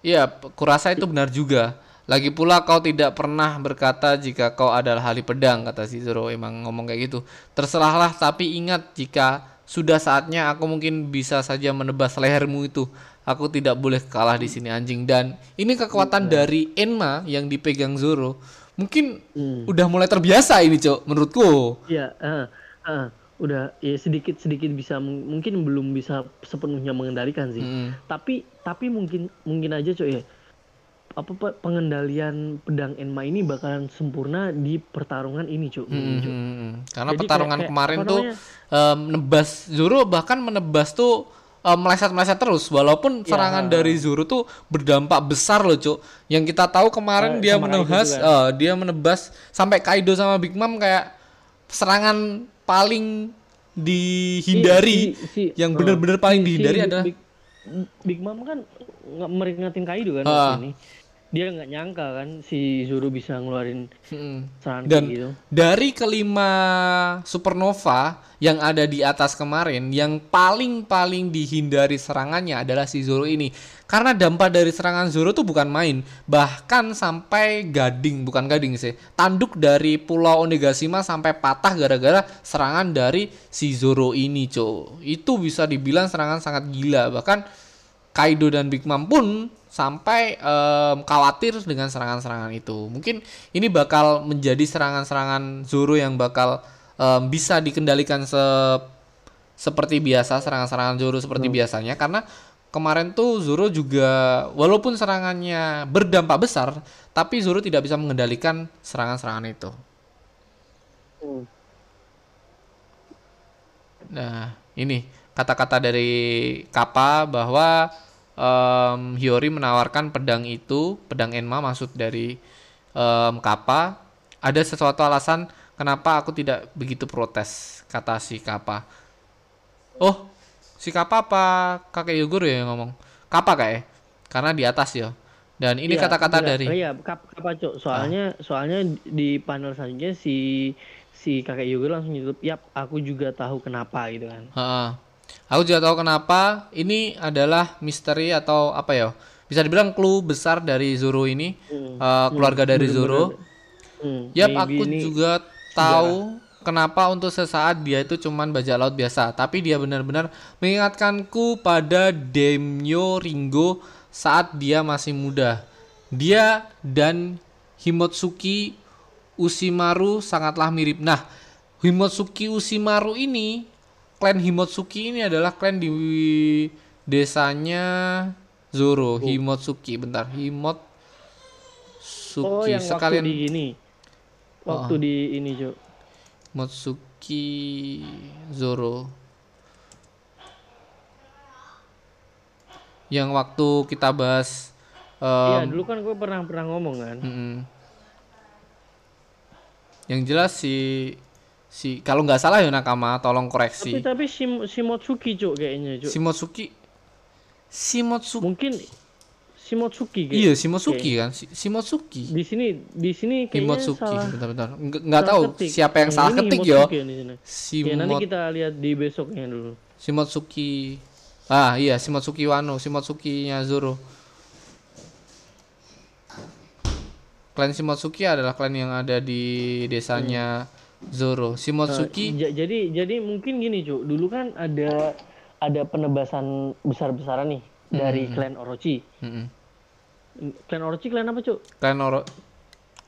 Iya, kurasa itu benar juga. Lagi pula kau tidak pernah berkata jika kau adalah ahli pedang, kata si Zoro emang ngomong kayak gitu. Terserahlah, tapi ingat jika sudah saatnya aku mungkin bisa saja menebas lehermu itu. Aku tidak boleh kalah di sini anjing dan ini kekuatan dari Enma yang dipegang Zoro. Mungkin Hmm. udah mulai terbiasa ini, Cok, menurutku. Iya, ah, ah, udah ya sedikit sedikit bisa mung- mungkin belum bisa sepenuhnya mengendalikan sih. Mm. Tapi tapi mungkin mungkin aja coy ya. Apa pe- pengendalian pedang Enma ini bakalan sempurna di pertarungan ini cuy. Hmm, hmm, hmm. Karena Jadi pertarungan kayak- kayak kemarin tuh em, nebas Zoro bahkan menebas tuh em, meleset-meleset terus walaupun Iya. serangan dari Zoro tuh berdampak besar loh, Cuk. Yang kita tahu kemarin Eh, dia menebas eh, dia menebas sampai Kaido sama Big Mom kayak serangan paling dihindari Si- si- yang oh, benar-benar paling si- si dihindari Big- adalah Big, Big Mom kan nggak meringatin Kaido kan waktu ini. Dia nggak nyangka kan si Zoro bisa ngeluarin serangan Dan gitu. dari kelima supernova yang ada di atas kemarin, yang paling-paling dihindari serangannya adalah si Zoro ini. Karena dampak dari serangan Zoro tuh bukan main, bahkan sampai gading, bukan gading sih. Tanduk dari Pulau Onigashima sampai patah gara-gara serangan dari si Zoro ini, Cok. Itu bisa dibilang serangan sangat gila, bahkan Kaido dan Big Mom pun sampai em, khawatir dengan serangan-serangan itu. Mungkin ini bakal menjadi serangan-serangan Zoro yang bakal em, bisa dikendalikan se seperti biasa serangan-serangan Zoro seperti biasanya karena kemarin tuh Zoro juga walaupun serangannya berdampak besar tapi Zoro tidak bisa mengendalikan serangan-serangan itu. Hmm. Nah, ini kata-kata dari Kappa bahwa em, Hiyori menawarkan pedang itu, pedang Enma maksud dari em, Kappa. Ada sesuatu alasan kenapa aku tidak begitu protes, kata si Kappa. Oh, si Kappa apa kakek Yogoro ya yang ngomong? Kappa kayak, karena di atas ya. Dan ini Iya, kata-kata enggak. dari Oh iya, kap, apa Cok? Soalnya soalnya di panel selanjutnya si si kakek Yoga langsung nyutup, "Yap, aku juga tahu kenapa." gitu kan. Heeh. Aku juga tahu kenapa ini adalah misteri atau apa ya? Bisa dibilang clue besar dari Zoro ini, Hmm. eh, keluarga dari Zoro. Hmm, Yap, maybe aku juga tahu kenapa untuk sesaat dia itu cuman bajak laut biasa, tapi dia benar-benar mengingatkanku pada Demyo Ringo saat dia masih muda. Dia dan Himotsuki Ushimaru sangatlah mirip. Nah, Himotsuki Ushimaru ini, klan Himotsuki ini adalah klan di desanya Zoro. Himotsuki, bentar. Himotsuki Oh, yang sekalian waktu di gini. Waktu di ini, Cok. Motsuki Zoro. Yang waktu kita bahas Iya, dulu kan gue pernah pernah ngomong kan. mm-mm. Yang jelas si si kalau nggak salah ya Nakama, tolong Tapi koreksi. tapi si Shimotsuki, Cok, kayaknya, Cok. Shimotsuki Shimotsuki. Mungkin Shimotsuki kayak. Iya, Shimotsuki kan? Si- Shimotsuki. Di sini di sini kayaknya Himotsuki. salah. Bentar-bentar. Nggak salah tahu ketik. siapa yang salah ini ketik yo. Himotsuki ya. Ya nanti kita lihat di besoknya dulu. Shimotsuki. Ah iya, Shimotsuki Wano, Shimotsuki-nya Zoro. Klan Shimotsuki adalah klan yang ada di desanya Zoro. Shimotsuki Ja- jadi jadi mungkin gini cu dulu kan ada ada penebasan besar besaran nih dari klan Orochi Mm-mm. klan Orochi klan apa cu Klan Oro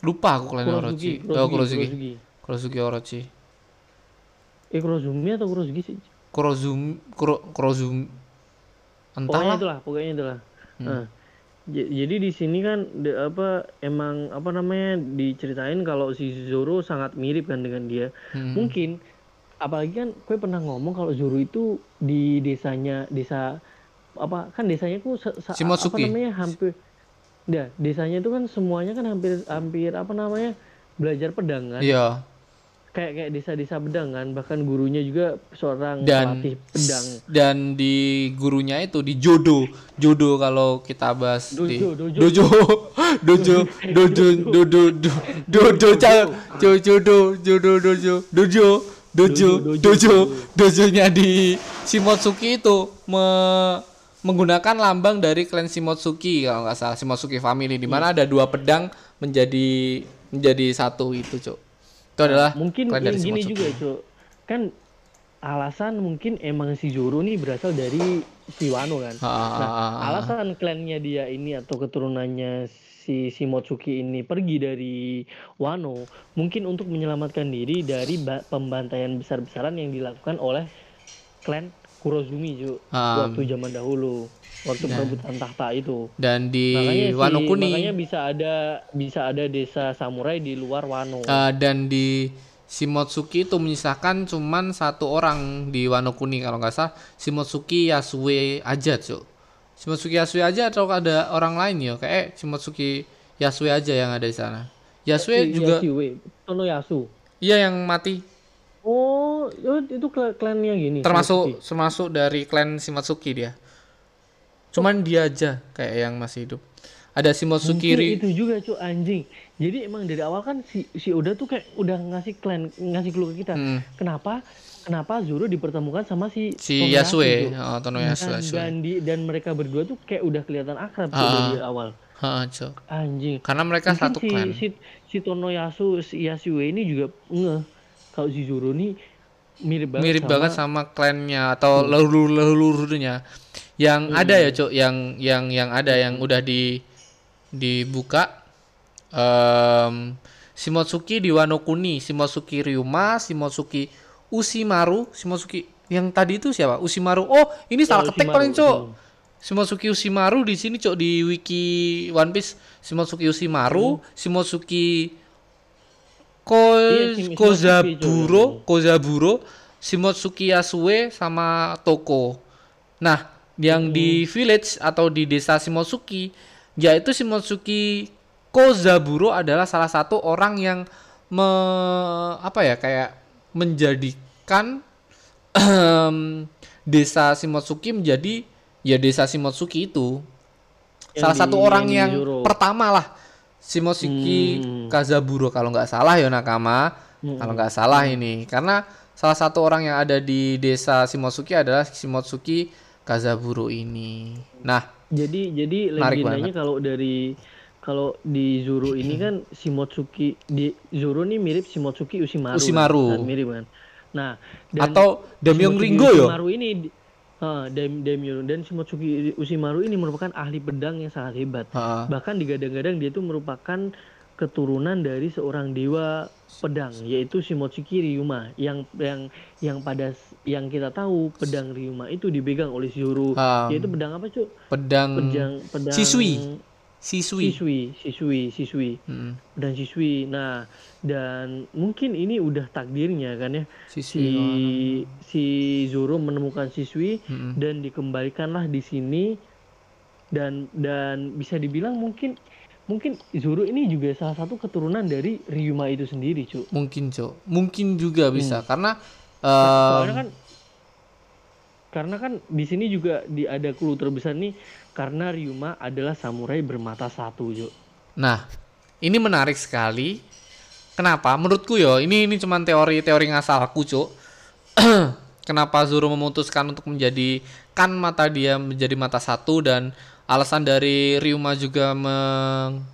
lupa aku klan Orochi. Oh, Kurozuki. Kurozuki. Kurozuki Orochi. eh Kurozumi atau Kurozuki sih Kurozumi Kuro Kurozumi pokoknya entahlah. itulah pokoknya itulah Hmm. Nah, jadi di sini kan de- apa emang apa namanya diceritain kalau si Zoro sangat mirip kan dengan dia Hmm. mungkin apalagi kan gue pernah ngomong kalau Zoro itu di desanya desa apa kan desanya ku apa namanya hampir ya desanya itu kan semuanya kan hampir hampir apa namanya belajar pedang kan Iya. Kayak kayak desa-desa pedang kan bahkan gurunya juga seorang Dan pelatih pedang. dan di gurunya itu di jodo. Jodo kalau kita bahas di Dojo, dojo. dojo. [LAUGHS] Dojo dojo dojo do- dojo jodo jodo dojo dojo dojo dojo dojonya di Shimotsuki itu me- menggunakan lambang dari klan Shimotsuki kalau nggak salah. Shimotsuki family di mana ada dua pedang menjadi menjadi satu itu cok itu adalah mungkin dari gini juga cuk kan alasan mungkin emang si Zoro nih berasal dari si Wano kan Ah, ah, Nah, ah, ah. alasan klannya dia ini atau keturunannya si Shimotsuki ini pergi dari Wano mungkin untuk menyelamatkan diri dari ba- pembantaian besar-besaran yang dilakukan oleh klan Kurozumi Ju Ah. waktu zaman dahulu waktu perebutan tahta itu. Dan di makanya si- Wano Kuni. makanya bisa ada bisa ada desa samurai di luar Wano. Eh, dan di Shimotsuki itu menyisakan cuman satu orang di Wano Kuni kalau nggak salah. Shimotsuki Yasue aja cuk. Shimotsuki Yasue aja atau ada orang lain ya? Kayak Shimotsuki Yasue aja yang ada di sana. Yasue juga Yasue, Tonoyasu iya yang mati. Oh itu klan yang gini termasuk termasuk dari klan Shimotsuki dia cuman dia aja kayak yang masih hidup ada Shimotsuki Mungkin Ry- itu juga cuy anjing. Jadi emang dari awal kan si si Oda tuh kayak udah ngasih klan ngasih clue ke kita. Hmm. Kenapa kenapa Zoro dipertemukan sama si si Yasue, oh, dan, Yasue. dan di dan mereka berdua tuh kayak udah kelihatan akrab Ah. dari awal. Heeh, Cok. Anjing. Karena mereka Mungkin satu si, klan. si si Tonoyasu si Yasue ini juga ngeh kalau si Zoro ini mirip banget mirip sama, banget sama klannya atau leluhur leluhurnya yang ada ya cok yang yang yang ada yang udah di dibuka. Em Shimotsuki di Wano Kuni Shimotsuki Ryuma Shimotsuki Usimaru Shimotsuki yang tadi itu siapa? Usimaru oh ini salah ketik Usimaru, paling cok hmm. Shimotsuki Usimaru di sini cok di wiki One Piece. Shimotsuki Usimaru Shimotsuki Ko Iya, Kozaburo, Kozaburo, Shimotsuki Yasue sama Toko. Nah, yang di village atau di desa Shimotsuki, yaitu Shimotsuki Kozaburo adalah salah satu orang yang me, apa ya kayak menjadikan desa Shimotsuki menjadi ya desa Shimotsuki itu. Yang salah di- satu orang yang yang pertama lah Shimotsuki Hmm. Kazaburo kalau nggak salah ya Nakama. Kalau nggak salah ini. Karena salah satu orang yang ada di desa Shimotsuki adalah Shimotsuki Kazaburo ini nah Jadi jadi legendanya kalau dari kalau di Zoro [CLEARS THROAT] ini kan Shimotsuki di Zoro ini mirip Shimotsuki Usimaru. kan? Usimaru. Kan, mirip kan. Nah, atau Damyong Shimotsuki Ringo yo Usimaru ini ah, Dam Damyong dan Shimotsuki Usimaru ini merupakan ahli pedang yang sangat hebat. Ha, Bahkan digadang-gadang dia itu merupakan keturunan dari seorang dewa pedang yaitu Shimotsuki Ryuma yang yang yang pada yang kita tahu pedang Ryuma itu dipegang oleh Zoro Um, yaitu pedang apa cuk? Pedang pedang pedang Siswi. siswi siswi siswi siswi Mm, pedang siswi nah dan mungkin ini udah takdirnya kan ya. Si siswi si Zoro menemukan siswi Mm-mm. dan dikembalikanlah di sini. Dan dan bisa dibilang mungkin mungkin Zoro ini juga salah satu keturunan dari Ryuma itu sendiri cu mungkin cok mungkin juga bisa Hmm. karena soalnya em, kan karena kan di sini juga di ada clue terbesar nih karena Ryuma adalah samurai bermata satu cu Nah, ini menarik sekali. Kenapa? Menurutku yo, ini ini cuman teori-teori ngasalku, Cuk. [CLEARS THROAT] Kenapa Zoro memutuskan untuk menjadikan mata dia menjadi mata satu dan alasan dari Ryuma juga meng-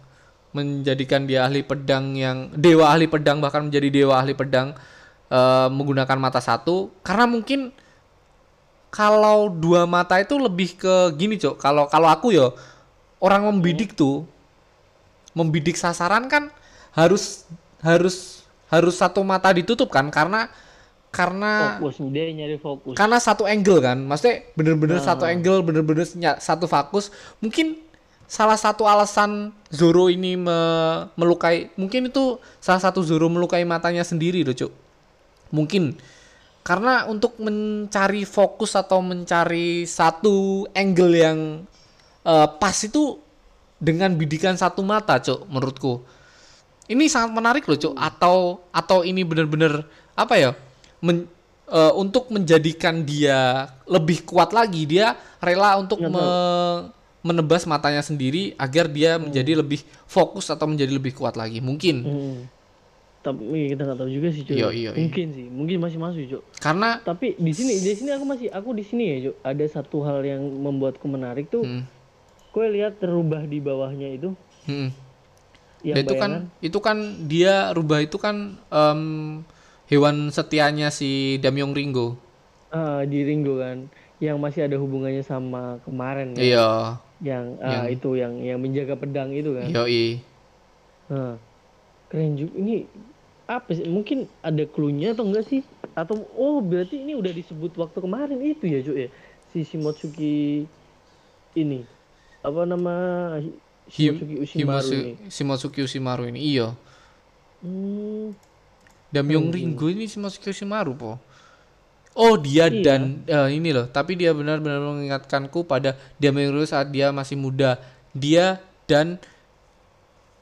menjadikan dia ahli pedang yang dewa ahli pedang bahkan menjadi dewa ahli pedang eh, menggunakan mata satu karena mungkin kalau dua mata itu lebih ke gini, Cok. Kalau kalau aku yo orang membidik tuh membidik sasaran kan harus harus harus satu mata ditutup kan karena karena fokus dia nyari fokus. karena satu angle kan. Maksudnya bener-bener Ah. satu angle bener-bener satu fokus. Mungkin salah satu alasan Zoro ini me- melukai mungkin itu salah satu Zoro melukai matanya sendiri loh cuk. Mungkin. Karena untuk mencari fokus atau mencari satu angle yang eh, pas itu dengan bidikan satu mata cuk menurutku. Ini sangat menarik loh cuk. Atau atau ini bener-bener apa ya men- eh, untuk menjadikan dia lebih kuat lagi dia rela untuk Nggak me- menebas matanya sendiri agar dia menjadi lebih fokus atau menjadi lebih kuat lagi. Mungkin. Hmm. tapi kita nggak tahu juga sih cuy Iya, iya, iya. mungkin sih. Mungkin masih masuk cuy karena tapi di sini di sini aku masih aku di sini ya cuy ada satu hal yang membuatku menarik tuh. Hmm, kue lihat terubah di bawahnya itu. Hmm. Ya, itu kan itu kan dia rubah itu kan em, hewan setianya si Damyong Ringo. Ah, di Ringo kan yang masih ada hubungannya sama kemarin ya iya. Yang ah, itu yang yang menjaga pedang itu kan. Yoi. Nah, keren juga. Ini apa sih? Mungkin ada clue-nya atau enggak sih? Atau oh berarti ini udah disebut waktu kemarin itu ya cuy ya? Si Shimotsuki ini. Apa nama? Shimotsuki Ushimaru ini. Shimotsuki Ushimaru ini iya. Hmm, Damyong Ringo ini Shimotsuki Ushimaru po Oh dia Iya. dan eh, ini loh tapi dia benar-benar mengingatkanku pada Damyong Ringo saat dia masih muda dia dan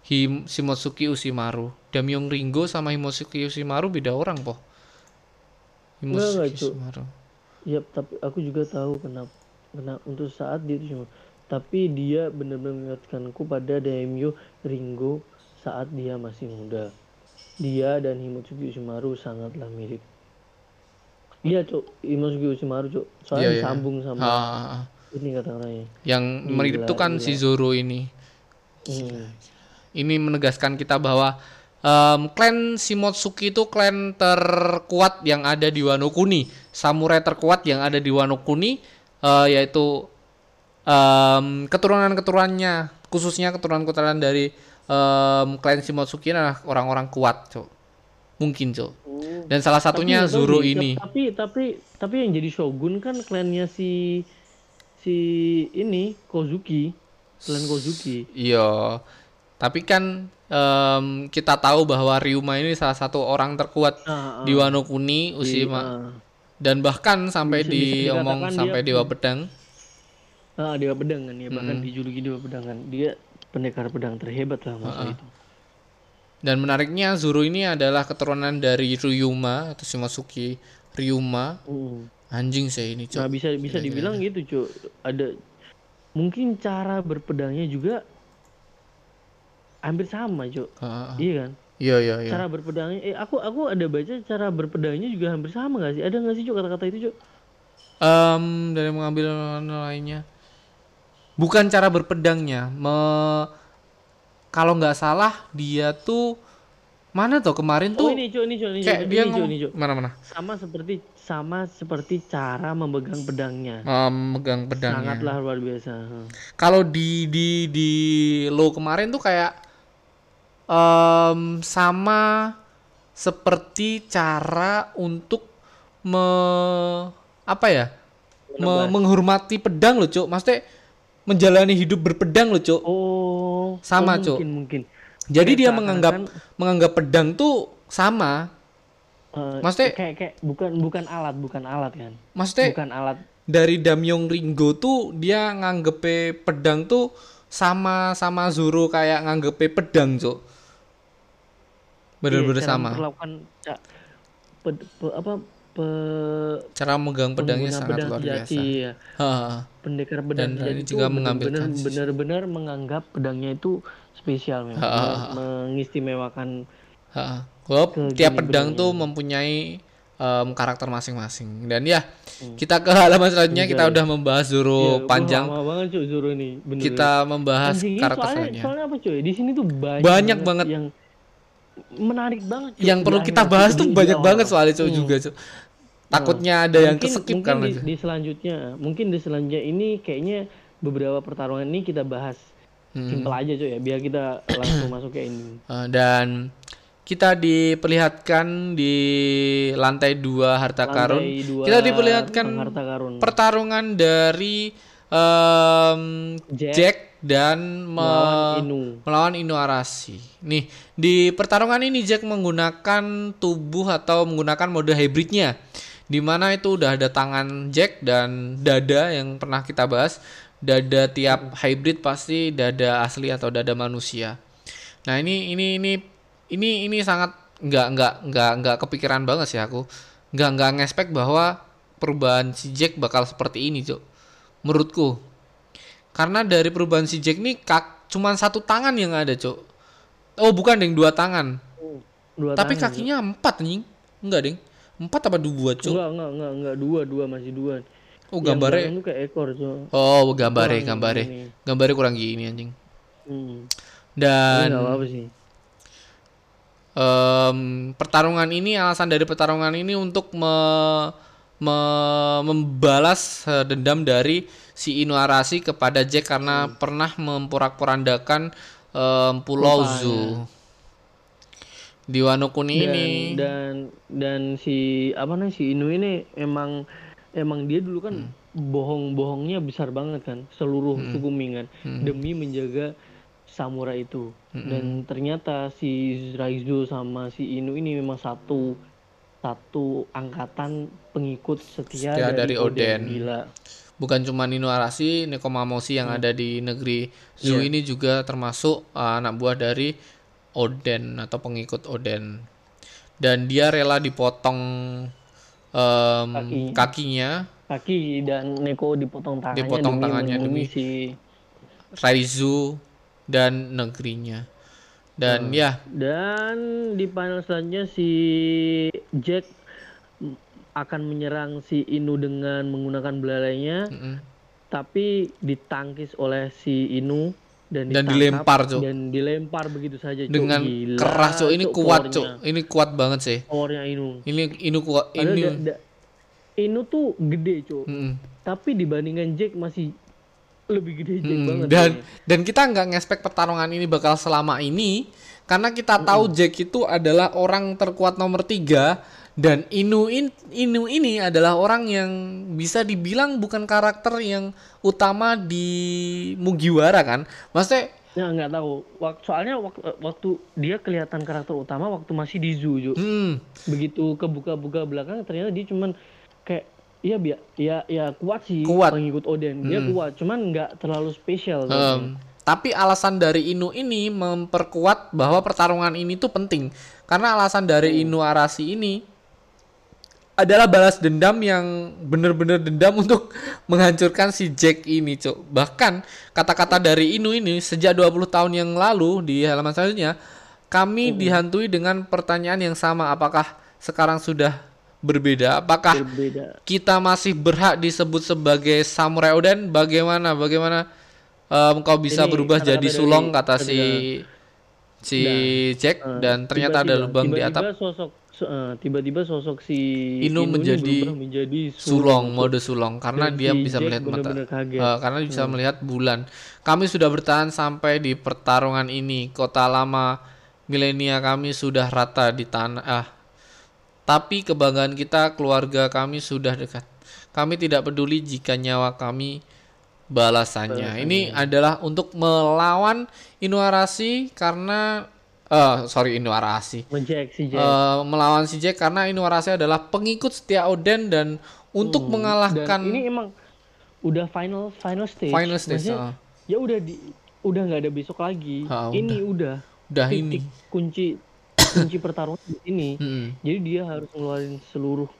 Him Shimotsuki Ushimaru Damyong Ringo sama Himosuke Ushimaru beda orang po Cuk. Ushimaru ya tapi aku juga tahu kenapa kenapa untuk saat dia itu cuma tapi dia benar-benar mengingatkanku pada Daimyo Ringo saat dia masih muda. Dia dan Himotsuki Ushimaru sangatlah mirip. Iya, Cuk. Himotsuki Ushimaru, Cuk. Soalnya Iya, iya. disambung sama Ah, ini kata-katanya. yang mirip tuh kan gila. si Zoro ini. Hmm. Ini menegaskan kita bahwa em, klan Shimotsuki itu klan terkuat yang ada di Wano Kuni. Samurai terkuat yang ada di Wano Kuni eh, yaitu em, keturunan-keturunannya, khususnya keturunan-keturunan dari em, klan Shimotsuki adalah orang-orang kuat, Cuk. Mungkin, Cuk. Dan salah satunya Tapi Zoro deh, ini. Tapi tapi tapi yang jadi shogun kan klannya si si ini Kozuki, klan Kozuki. Iya. Tapi kan em, kita tahu bahwa Ryuma ini salah satu orang terkuat Ah, di Wano Kuni, Ushima. ah. Dan bahkan sampai Bisa- diomong sampai dia- Dewa Pedang. Ah, Dewa Pedang kan ya, bahkan dijuluki Dewa Pedang kan. Dia pendekar pedang terhebat lah masa itu. Dan menariknya Zoro ini adalah keturunan dari Ryuma atau Shimotsuki Ryuma. Mm. Anjing sih ini, Nah, Cok. bisa bisa dibilang gitu, Cuk. Ada mungkin cara berpedangnya juga hampir sama, Cuk. Heeh. Iya kan? Iya, iya, iya. Cara berpedangnya eh aku aku ada baca cara berpedangnya juga hampir sama gak sih? Ada nggak sih, Cuk, kata-kata itu, Cuk? Em, dari mengambil lainnya. Bukan cara berpedangnya. Me- Kalau nggak salah dia tuh mana tuh kemarin Oh, tuh ini, Cuk, ini, Cuk, ini, kayak dia ini, Cuk, ngomong ini, Cuk. mana mana Sama seperti sama seperti cara memegang pedangnya. memegang pedangnya. Sangatlah luar biasa. Hmm. Kalau di di di lo kemarin tuh kayak em, sama seperti cara untuk me apa ya me- menghormati pedang loh cuk maksudnya menjalani hidup berpedang loh cuk Oh, Sama, oh, Cuk. mungkin mungkin. jadi Kayak dia menganggap menganggap pedang tuh sama eh, Maksudnya- kayak kayak bukan bukan alat, bukan alat kan. maksudnya Bukan alat. dari Damyong Ringo tuh dia nganggepe pedang tuh sama sama Zoro kayak nganggepe pedang cuk bener-bener Iya, sama pe- apa pe, cara megang pedangnya sangat pedang luar biasa sejati, ya. Ha, pendekar pedang Dan itu juga mengambilkan benar-benar menganggap pedangnya itu spesial memang Ha, ha, ha. Me- mengistimewakan ha. Ke tiap pedang bedanya. tuh mempunyai em, karakter masing-masing dan ya Hmm. kita ke halaman selanjutnya kita udah membahas Zoro Ya, panjang lama banget cuy Zoro ini bener kita membahas Anjing, karakter soalnya, soalnya apa cuy di sini tuh banyak, Banyak banget. yang menarik banget cuy, yang perlu kita bahas tuh banyak banget soalnya cuk Hmm. juga cuk takutnya ada yang keskip mungkin karena di, di selanjutnya mungkin di selanjutnya ini kayaknya beberapa pertarungan ini kita bahas Hmm. simpel aja cuy ya biar kita langsung [CLEARS THROAT] masuk ke ini Eh, dan kita diperlihatkan di lantai dua harta karun Lantai dua kita diperlihatkan harta karun pertarungan dari em, Jack Jack dan me- melawan Inu melawan Inuarashi. Nih, di pertarungan ini Jack menggunakan tubuh atau menggunakan mode hybridnya. Di mana itu udah ada tangan Jack dan dada yang pernah kita bahas. Dada tiap hybrid pasti dada asli atau dada manusia. Nah, ini ini ini ini ini sangat nggak nggak nggak nggak kepikiran banget sih aku. Nggak nggak ngespek bahwa perubahan si Jack bakal seperti ini, Cuk. Menurutku. Karena dari perubahan si Jack nih kak cuman satu tangan yang ada, Cuk. Oh, bukan, Ding, dua tangan. dua Tapi tangan, kakinya empat, anjing. Enggak, Ding. Empat apa dua, Cuk? enggak enggak enggak enggak dua dua masih dua Oh, Yang gambarnya. tuh kayak ekor cuy Oh, gambare, Kurang gambare. ini. Gambare kurang gini, anjing. hmm. Dan nggak apa-apa sih em, pertarungan ini alasan dari pertarungan ini untuk me- me- membalas eh, dendam dari si Inuarashi kepada Jack karena pernah memporak-porandakan em, Pulau Kotanya. Di Wano Kuni dan, ini. dan dan si apa nih si Inu ini emang emang dia dulu kan Hmm. bohong-bohongnya besar banget kan seluruh suku Ming kan demi menjaga samurai itu. Hmm. dan ternyata si Raizo sama si Inu ini memang satu satu angkatan pengikut setia, Setia dari dari, Oden. gila. Bukan cuma Inuarashi, Nekomamushi yang ada di negeri Zu ini juga termasuk uh, anak buah dari Oden atau pengikut Oden. Dan dia rela dipotong em, Kakinya. kakinya kaki dan Neko dipotong tangannya Dipotong demi tangannya demi- si Raizu dan negerinya. Dan Hmm. ya, Dan di panel selanjutnya si Jack akan menyerang si Inu dengan menggunakan belalainya, mm-mm. tapi ditangkis oleh si Inu dan, Dan dilempar, Cuk. dan dilempar begitu saja Cuk. dengan Gila, keras cuk ini Cuk, kuat cuk ini kuat banget sih Powernya Inu. ini ini kuat ini da- da- Inu tuh gede Cuk. Mm-mm. tapi dibandingkan Jack masih lebih gede Jack Mm, banget dan dan kita nggak ngespek pertarungan ini bakal selama ini karena kita tahu Jack itu adalah orang terkuat nomor tiga dan Inu in- Inu ini adalah orang yang bisa dibilang bukan karakter yang utama di Mugiwara kan? Maksudnya ya nggak tahu. Soalnya waktu, waktu dia kelihatan karakter utama waktu masih di zoo Cuk. hmm, begitu kebuka-buka belakang ternyata dia cuman kayak iya biar ya ya kuat sih Kuat. pengikut Oden. Dia kuat cuman nggak terlalu spesial Em, tapi alasan dari Inu ini memperkuat bahwa pertarungan ini tuh penting. Karena alasan dari Inu Arasi ini adalah balas dendam yang bener-bener dendam [LAUGHS] untuk menghancurkan si Jack ini, Cuk. Bahkan kata-kata dari Inu ini sejak 20 tahun yang lalu di halaman selanjutnya kami dihantui dengan pertanyaan yang sama apakah sekarang sudah berbeda? Apakah berbeda. kita masih berhak disebut sebagai samurai Oden bagaimana? Bagaimana em, kau bisa Ini berubah jadi sulong kata dari- si si Jack. Eh, dan ternyata ada tiba-tiba- lubang di tiba-tiba atap. sosok so- eh, tiba-tiba sosok si Inu menjadi menjadi sulong mode sulong karena Dan dia si bisa Jack melihat mata. kaget. eh, karena bisa melihat bulan. Kami sudah bertahan sampai di pertarungan ini. Kota lama milenia kami sudah rata di tanah ah. Tapi kebanggaan kita keluarga kami sudah dekat. Kami tidak peduli jika nyawa kami balasannya. Ini adalah untuk melawan Inuarashi karena eh sorry Inuarashi menjek si Jack. Eh, melawan si Jack karena Inuarashi adalah pengikut setia Oden dan untuk dan mengalahkan ini emang udah final final stage. Final stage Maksudnya, ah. ya udah di udah nggak ada besok lagi. Ah, ini udah udah titik ini. kunci [COUGHS] kunci pertarungan di sini. Mm-mm. jadi dia harus ngeluarin seluruh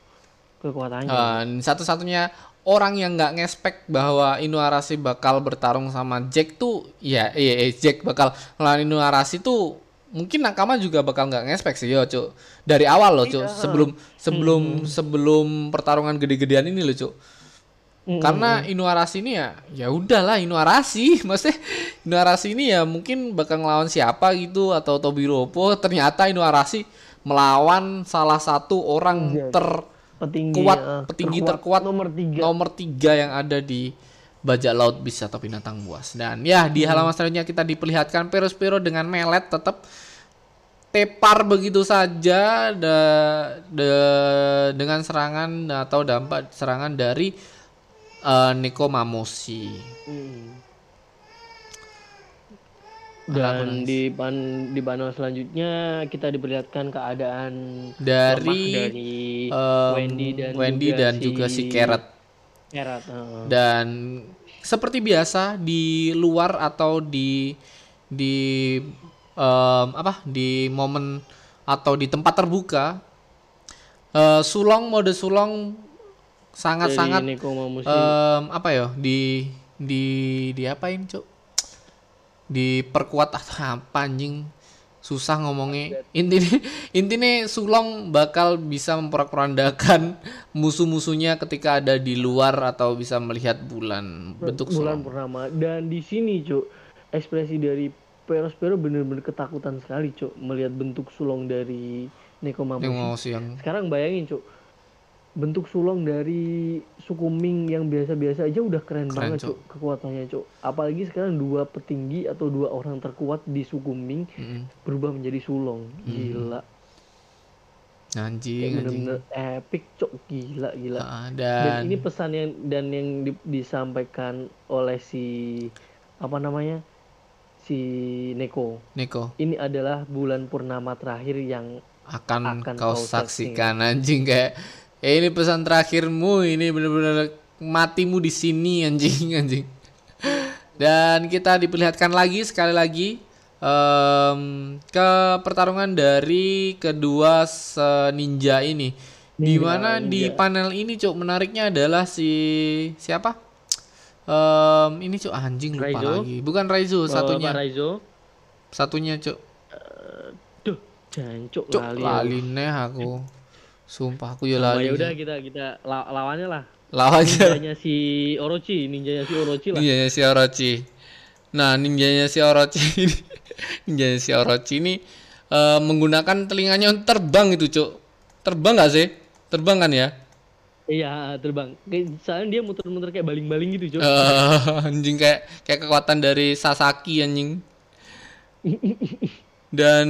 kekuatannya. Dan satu-satunya orang yang nggak ngespek bahwa Inuarashi bakal bertarung sama Jack tuh ya iya iya, Jack bakal ngelawan Inuarashi tuh mungkin Nakama juga bakal nggak ngespek sih yo cuk. Dari awal loh cuk. Sebelum sebelum sebelum pertarungan gede-gedean ini loh cuk. Mm-mm. karena Inuarashi ini ya ya udahlah Inuarashi [LAUGHS] maksudnya Inuarashi ini ya mungkin bakal ngelawan siapa gitu atau Tobiropo ternyata Inuarashi melawan salah satu orang Iya. ter petinggi kuat eh, petinggi terkuat nomor tiga. nomor tiga yang ada di bajak laut bisa atau binatang buas. Dan ya di halaman selanjutnya kita diperlihatkan Perospero dengan melet tetap tepar begitu saja da, da- dengan serangan atau dampak serangan dari eh, Neko Mamoshi Hmm. dan di pan di panel selanjutnya kita diperlihatkan keadaan dari, dari em, Wendy dan Wendy juga dan si juga si Carrot Carrot, eh. dan seperti biasa di luar atau di di em, apa di momen atau di tempat terbuka eh, sulong mode sulong sangat sangat Dari Neko Mamushi. em, apa ya di di di apain cuk? Diperkuat ah, apa anjing? Susah ngomongnya. Intinya intinya sulong bakal bisa memporak-porandakan musuh-musuhnya ketika ada di luar atau bisa melihat bulan bentuk bulan sulong. purnama. Dan di sini cuk ekspresi dari Perospero bener-bener ketakutan sekali cuk melihat bentuk sulong dari Neko yang Mamushi siang. Sekarang bayangin cuk bentuk sulong dari suku Ming yang biasa-biasa aja udah keren, Keren, banget Cuk. kekuatannya cuk. Apalagi sekarang dua petinggi atau dua orang terkuat di suku Ming Mm-mm. berubah menjadi sulong gila. Anjing anjing. bener-bener epic cuk. Gila gila. Ah, dan dan ini pesan yang dan yang di- disampaikan oleh si apa namanya si Neko. Niko ini adalah bulan purnama terakhir yang akan, Akan kau kau saksikan. anjing kayak eh, ini pesan terakhirmu ini bener-bener matimu di sini anjing [LAUGHS] anjing. Dan kita diperlihatkan lagi sekali lagi em, ke pertarungan dari kedua ninja ini. Di mana di panel ini cuk menariknya adalah si siapa Em, ini cuk anjing lupa Raizo? lagi. Bukan Raizo Oh, satunya. Pak Raizo. Satunya cuk. Duh, jancuk Cuk lali. lali neh aku. Sumpah aku ya Nah, lali. ya udah kita kita la- lawannya lah. Lawan aja. Ninjanya si Orochi, ninjanya si Orochi lah. Ninjanya si Orochi. Nah, ninjanya si Orochi [LAUGHS] ini ninjanya si Orochi ini eh, menggunakan telinganya terbang itu, Cuk. Terbang nggak sih? Terbang kan ya? Iya, terbang. Soalnya dia muter-muter kayak baling-baling gitu, Cuk. Eh, [LAUGHS] anjing kayak kayak kekuatan dari Sasaki anjing. Dan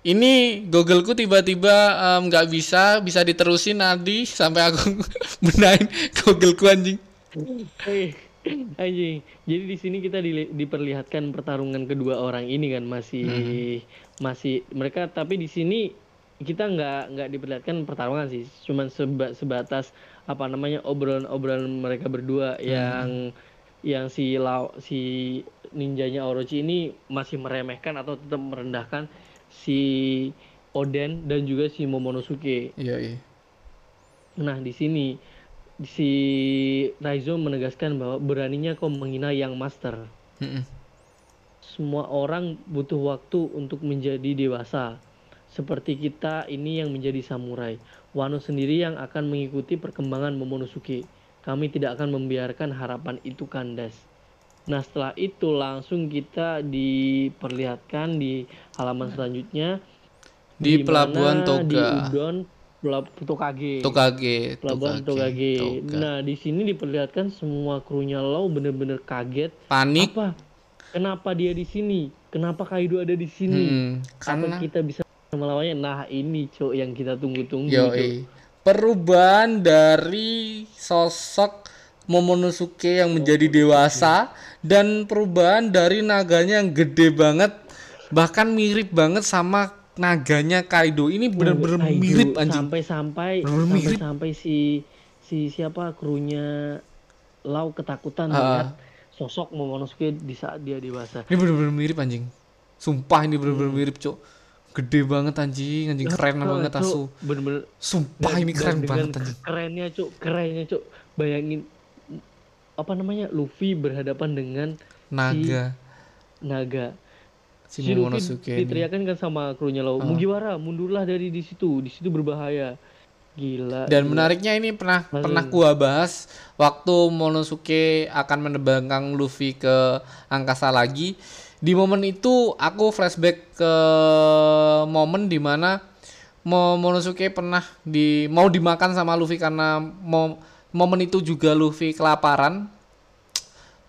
ini Googleku tiba-tiba nggak bisa bisa diterusin nanti sampai aku [LAUGHS] benahin Googleku anjing. Eh, anjing. Jadi di sini kita dili- diperlihatkan pertarungan kedua orang ini kan masih masih mereka tapi di sini kita nggak nggak diperlihatkan pertarungan sih, cuman seba- sebatas apa namanya obrolan-obrolan mereka berdua yang yang si Lau, si ninjanya Orochi ini masih meremehkan atau tetap merendahkan si Oden dan juga si Momonosuke. Iya, iya. Nah, di sini si Raizo menegaskan bahwa beraninya kau menghina yang master. Mm-mm. Semua orang butuh waktu untuk menjadi dewasa. Seperti kita ini yang menjadi samurai. Wano sendiri yang akan mengikuti perkembangan Momonosuke. Kami tidak akan membiarkan harapan itu kandas. Nah, setelah itu langsung kita diperlihatkan di halaman selanjutnya Di pelabuhan Di Toga. Udon, Pelab- Tokage. Tokage, Pelabuhan Tokage, Tokage. Toga. Nah, di sini diperlihatkan semua krunya Lau bener-bener kaget. Panik. Apa? Kenapa dia di sini? Kenapa Kaido ada di sini? Hmm, Apa karena kita bisa melawannya? Nah, ini cok yang kita tunggu-tunggu. Yoi. Perubahan dari sosok Momonosuke yang menjadi dewasa dan perubahan dari naganya yang gede banget bahkan mirip banget sama naganya Kaido. Ini bener-bener Kaido mirip anjing. Sampai-sampai sampai-sampai si si siapa krunya Lau ketakutan melihat sosok Momonosuke di saat dia dewasa. Ini bener-bener mirip anjing. Sumpah ini bener-bener mirip, Cok. Gede banget anjing, anjing keren Ah, banget asu. Bener-bener Sumpah Dan- ini dan keren dengan banget anjing. kerennya cuk. Kerennya cuk. Bayangin apa namanya Luffy berhadapan dengan Naga. Naga. Si, si Luffy diteriakan kan sama krunya Lau Mugiwara mundurlah dari di situ. Di situ berbahaya. Gila Dan gila. menariknya ini pernah Masih- pernah gua bahas waktu Monosuke akan menerbangkan Luffy ke angkasa lagi. Di momen itu aku flashback ke momen di mana Mo- Monosuke pernah di mau dimakan sama Luffy karena mo- momen itu juga Luffy kelaparan.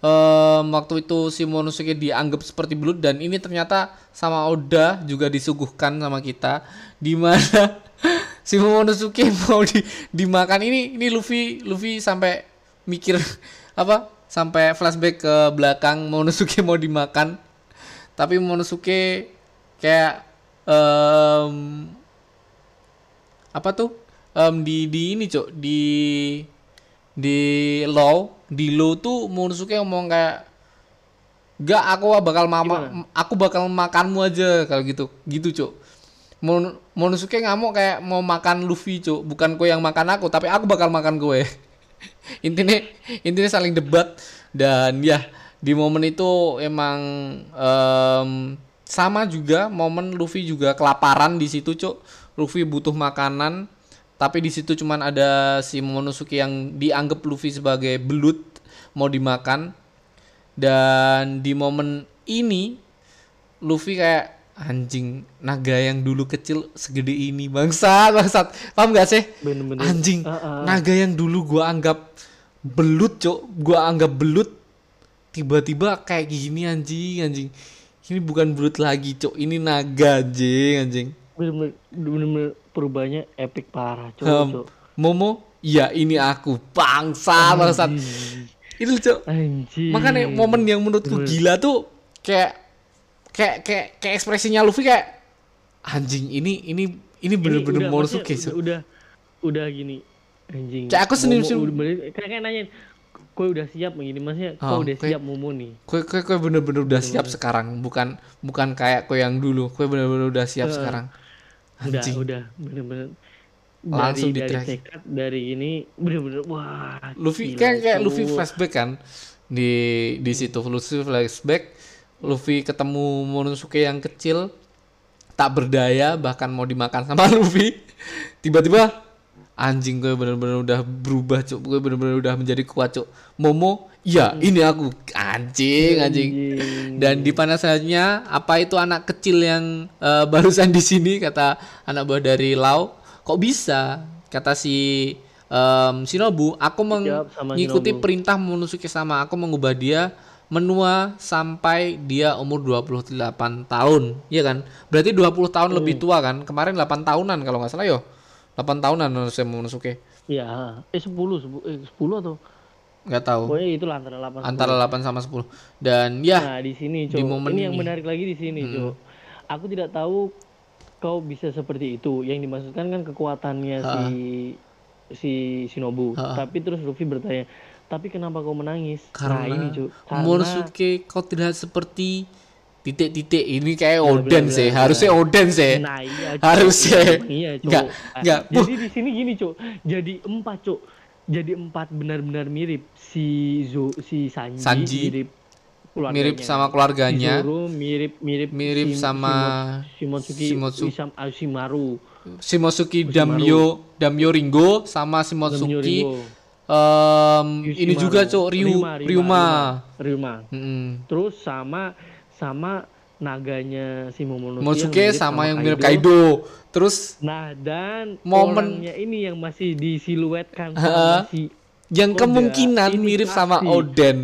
Em, waktu itu si Monosuke dianggap seperti belut dan ini ternyata sama Oda juga disuguhkan sama kita. Di mana [LAUGHS] si Momonosuke [LAUGHS] mau di, dimakan. Ini ini Luffy Luffy sampai mikir [LAUGHS] apa sampai flashback ke belakang Momonosuke mau dimakan tapi Momonosuke kayak em, apa tuh Em, di di ini cok di di law di law tuh Momonosuke ngomong kayak Gak, aku bakal mama, aku bakal makanmu aja kalau gitu, gitu cuk. Mon Monosuke ngamuk kayak mau makan Luffy cuk, bukan kue yang makan aku, tapi aku bakal makan kue. [LAUGHS] intinya, intinya saling debat dan ya di momen itu emang em, sama juga momen Luffy juga kelaparan di situ cuk. Luffy butuh makanan, tapi di situ cuman ada si Momonosuke yang dianggap Luffy sebagai belut mau dimakan. Dan di momen ini Luffy kayak anjing naga yang dulu kecil segede ini bangsat bangsat. Paham gak sih? Bener-bener. Anjing Ah, ah. naga yang dulu gua anggap belut cok gua anggap belut tiba-tiba kayak gini anjing anjing. Ini bukan belut lagi cok. Ini naga anjing anjing. Bener-bener perubahannya epic parah cuk, Em, cuk. Momo iya ini aku bangsa bangsat. Itu cok. Anjing. Makanya momen yang menurutku gila tuh kayak kayak kayak kayak ekspresinya Luffy kayak anjing ini ini ini bener-bener so. udah, udah udah gini. Anjing. Kayak aku senyum- senyum. kayak kayak nanyain kau udah siap begini maksudnya Oh, kau udah kayak- siap nih Kue kue kue bener-bener udah siap sekarang, bukan bukan kayak kue yang dulu. Kue bener-bener udah siap sekarang. udah Anjing. udah bener-bener Langsung dari, dari tekad dari ini bener-bener wah Luffy gila, kayak kayak. Luffy flashback kan. di di situ Luffy flashback Luffy ketemu Monosuke yang kecil tak berdaya bahkan mau dimakan sama [LAUGHS] Luffy tiba-tiba anjing gue bener-bener udah berubah cuk. Gue bener-bener udah menjadi kuat cuk. Momo ya ini aku. Anjing anjing. Dan di selanjutnya apa itu anak kecil yang eh, barusan di sini? Kata anak buah dari Lau. Kok bisa? Kata si em, Shinobu aku mengikuti Shinobu. perintah Monosuke sama. Aku mengubah dia menua sampai dia umur 28 tahun. Iya kan? Berarti 20 tahun lebih tua kan? Kemarin 8 tahunan kalau nggak salah yo 8 tahunan Monosuke Monosuke Iya, eh 10, 10 eh 10 atau nggak tahu pokoknya itu antara 8 antara 8 sama 10 dan ya Nah, di sini, di Cok. momen Ini yang ini. Hmm. menarik lagi di sini, Cok. Aku tidak tahu kau bisa seperti itu. Yang dimaksudkan kan kekuatannya si si Shinobu. Tapi terus Luffy bertanya, "Tapi kenapa kau menangis?" karena nah, ini, Cok. Karena Monosuke kau tidak seperti titik-titik ini kayak Oden sih harusnya Oden sih Nah, iya. Harusnya. Iya. Nggak, Ah, nggak. Jadi di sini gini, Cok. Jadi empat, Cok. Jadi empat benar-benar mirip si Zo, si Sanji, Sanji. mirip keluarganya. mirip sama keluarganya Zoro mirip mirip Mirip Shim- sama Shimotsuki Shimotsu- Isam Ashimaru Shimosuke Damyo Damyo Ringo sama Shimotsuki Ringo. em, ini juga cok Ryu Ryuma, Ryuma, Ryuma, Ryuma. Mm-mm. Terus sama sama naganya si Momonosuke Momonosuke yang mirip sama yang mirip Kaido. Terus Nah, dan Momen- ini yang masih disiluetkan sama si yang Oda, kemungkinan ini mirip sama pasti. Oden.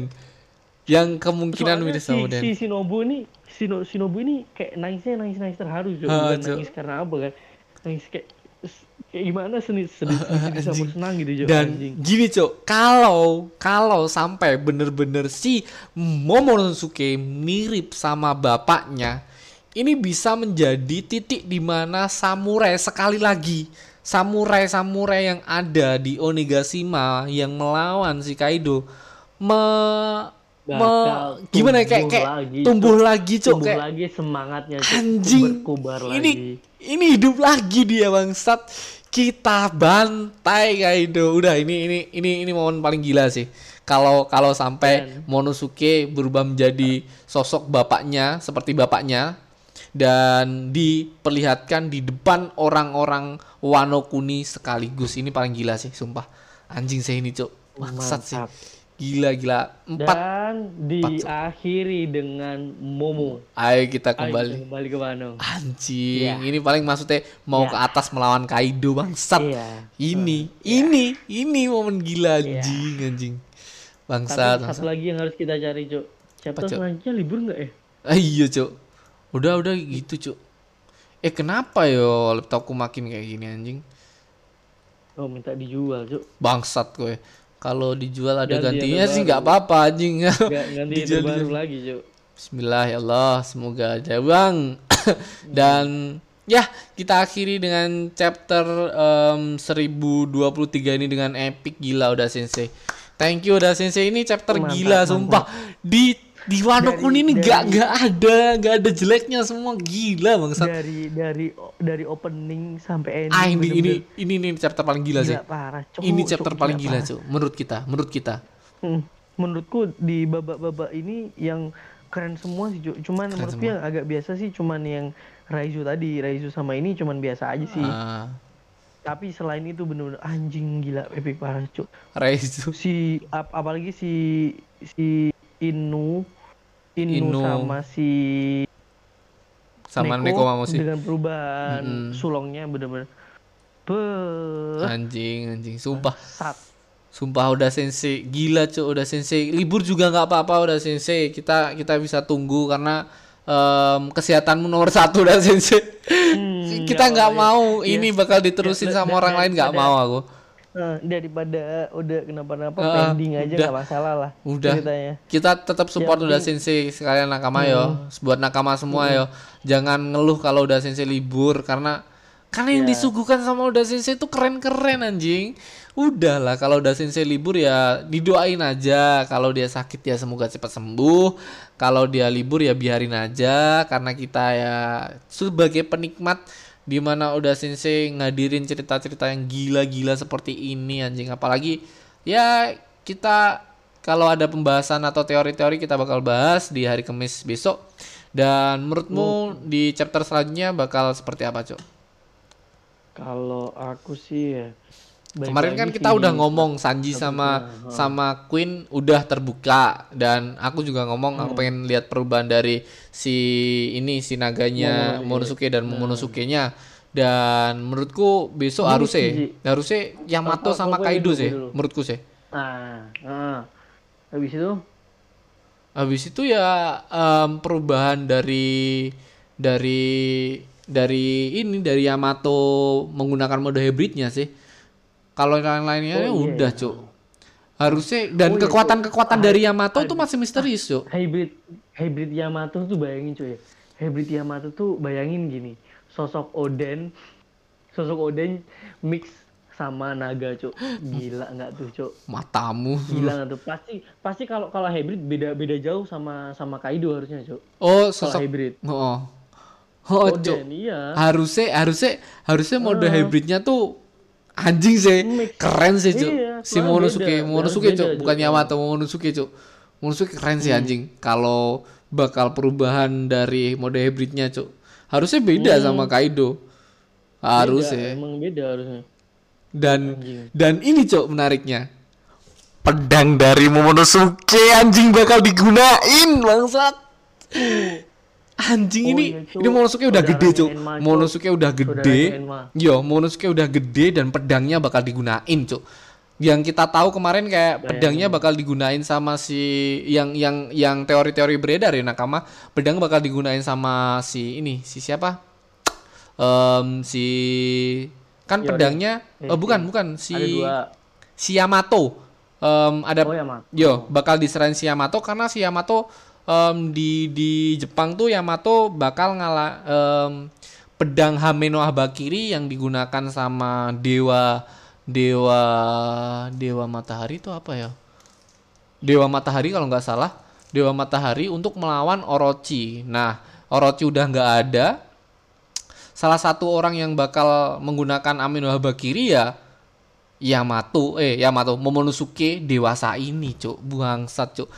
Yang kemungkinan Soalnya mirip si, sama Oden. si Shinobu ini Shino, Shinobu ini kayak nangisnya nangis nangis terharu bukan Cok. nangis karena apa kan? Nangis kayak kayak gimana sedih sedih, [LAUGHS] sedih dicampur senang gitu Cok, dan anjing. gini cok kalau kalau sampai bener-bener si Momonosuke mirip sama bapaknya ini bisa menjadi titik di mana samurai sekali lagi samurai samurai yang ada di Onigashima yang melawan si Kaido me, me- gimana ya, kayak tumbuh kayak lagi, tumbuh lagi cok tumbuh kayak lagi semangatnya Cok. anjing ini lagi. ini hidup lagi dia bangsat kita bantai Kaido. Udah ini ini ini ini momen paling gila sih. Kalau kalau sampai Monosuke berubah menjadi sosok bapaknya seperti bapaknya dan diperlihatkan di depan orang-orang Wano Kuni sekaligus. Ini paling gila sih sumpah. Anjing saya ini cok bangsat sih. Gila gila empat dan diakhiri dengan Momo ayo kita Ayo, kembali kita kembali ke Wano Anjing, Iya. ini paling maksudnya mau Iya. ke atas melawan Kaido bangsat. Iya. Ini, ini, ini momen gila anjing, anjing. tapi Bangsat, satu lagi yang harus kita cari Cok chapter Cok? selanjutnya libur nggak ya Ah, iya, Cuk. Udah, udah gitu, Cuk. Eh, kenapa yo laptopku makin kayak gini anjing? oh minta dijual Cok Bangsat gue. Kalau dijual ada Ganti gantinya sih nggak apa-apa anjing. Ganti [LAUGHS] Dijual, baru lagi Cok Bismillah ya Allah, semoga aja bang. [LAUGHS] Dan ya kita akhiri dengan chapter em, 1023 ini dengan epic gila udah sensei. Thank you udah sensei ini chapter Mantap, gila mantap. sumpah. Di di Wano Dari- Kuni ini dari- nggak nggak ada nggak ada jeleknya semua gila bangsat. dari dari dari opening sampai ending Ah ini ini bener-bener ini ini chapter paling gila, sih. gila parah Cok. Ini chapter paling gila cuy menurut kita menurut kita. Hmm, menurutku di babak-babak ini yang keren semua sih cuman menurutku yang agak biasa sih cuman yang Raizu tadi Raizu sama ini cuman biasa aja sih Ah, tapi selain itu bener-bener anjing gila epic parah Cok. Raizu. si ap- apalagi si si Inu Inu, Inu. sama si sama Neko Mamoshi. dengan perubahan Mm-mm. sulongnya bener-bener Beuh, Anjing anjing sumpah. sat Sumpah udah sensei gila cuy udah sensei libur juga nggak apa-apa udah sensei kita kita bisa tunggu karena em, kesehatanmu nomor satu udah sensei Hmm, kita nggak apa-apa, mau ya. ini bakal diterusin Ya, sama da- orang da- lain nggak mau aku Eh, daripada udah kenapa-napa Ah, pending aja udah. nggak masalah lah Udah. ceritanya. Kita tetap support Yang udah sensei sekalian nakama yo. Buat nakama semua yo. Jangan ngeluh kalau udah sensei libur karena karena yang Ya. disuguhkan sama udah sensei itu keren-keren anjing. Udahlah kalau udah sensei libur ya didoain aja. Kalau dia sakit ya semoga cepat sembuh. Kalau dia libur ya biarin aja. Karena kita ya sebagai penikmat di mana udah sensei ngadirin cerita-cerita yang gila-gila seperti ini anjing apalagi ya kita kalau ada pembahasan atau teori-teori kita bakal bahas di hari Kamis besok. Dan menurutmu di chapter selanjutnya bakal seperti apa, Cok? Kalau aku sih ya baik Kemarin kan kita sih udah ngomong Sanji sama sama Queen udah terbuka dan aku juga ngomong aku pengen lihat perubahan dari si ini si naganya Momonosuke dan Momonosuke-nya dan menurutku besok harusnya Ji. harusnya Yamato Apa- sama Kaido sih menurutku sih. Nah, nah. habis itu Habis itu ya em, perubahan dari dari dari ini dari Yamato menggunakan mode hybridnya sih. Kalau yang lainnya ya Oh, iya, udah, iya. Cuk. Harusnya dan Oh, iya, kekuatan-kekuatan dari Yamato tuh masih misterius, Cuk. hybrid hybrid Yamato tuh bayangin cuy ya. Hybrid Yamato tuh bayangin gini, sosok Oden, sosok Oden mix sama naga cuk. Gila nggak tuh cuk? Matamu. Gila nggak tuh? Pasti pasti kalau kalau hybrid beda beda jauh sama sama Kaido harusnya cuk. Oh, Kalau sosok hybrid. Oh. Oh, Cuk. Oden iya. Harusnya harusnya harusnya mode hybridnya tuh anjing sih. Keren sih, Cuk. Iya, si Momonosuke, beda. Momonosuke, Cuk, bukan Cuk. Yamato, Momonosuke, Cuk. Momonosuke keren sih anjing. Kalau bakal perubahan dari mode hybridnya, Cuk. Harusnya beda sama Kaido. Harusnya. Beda, emang beda harusnya. Dan Anjing. dan ini cok menariknya. Pedang dari Momonosuke anjing bakal digunain bangsat. Anjing Oh ini iya, Cuk. ini Momonosuke udah gede Cuk. Momonosuke udah gede. Yo, Momonosuke udah gede dan pedangnya bakal digunain cok. Yang kita tahu kemarin kayak pedangnya bakal digunain sama si yang yang yang teori-teori beredar ya Nakama, pedang bakal digunain sama si ini, si siapa? Em, si kan pedangnya oh bukan bukan si Ada dua. si Yamato Em, ada Oh Yamato. yo bakal diserahin si Yamato karena si Yamato em, di di Jepang tuh Yamato bakal ngalah em, pedang Hameno Habakiri yang digunakan sama dewa dewa dewa matahari itu apa ya? Dewa matahari kalau nggak salah. Dewa matahari untuk melawan Orochi. Nah Orochi udah nggak ada. Salah satu orang yang bakal menggunakan Amino Habakiri ya Yamato eh Yamato Momonosuke dewasa ini cuk. Bangsat cuk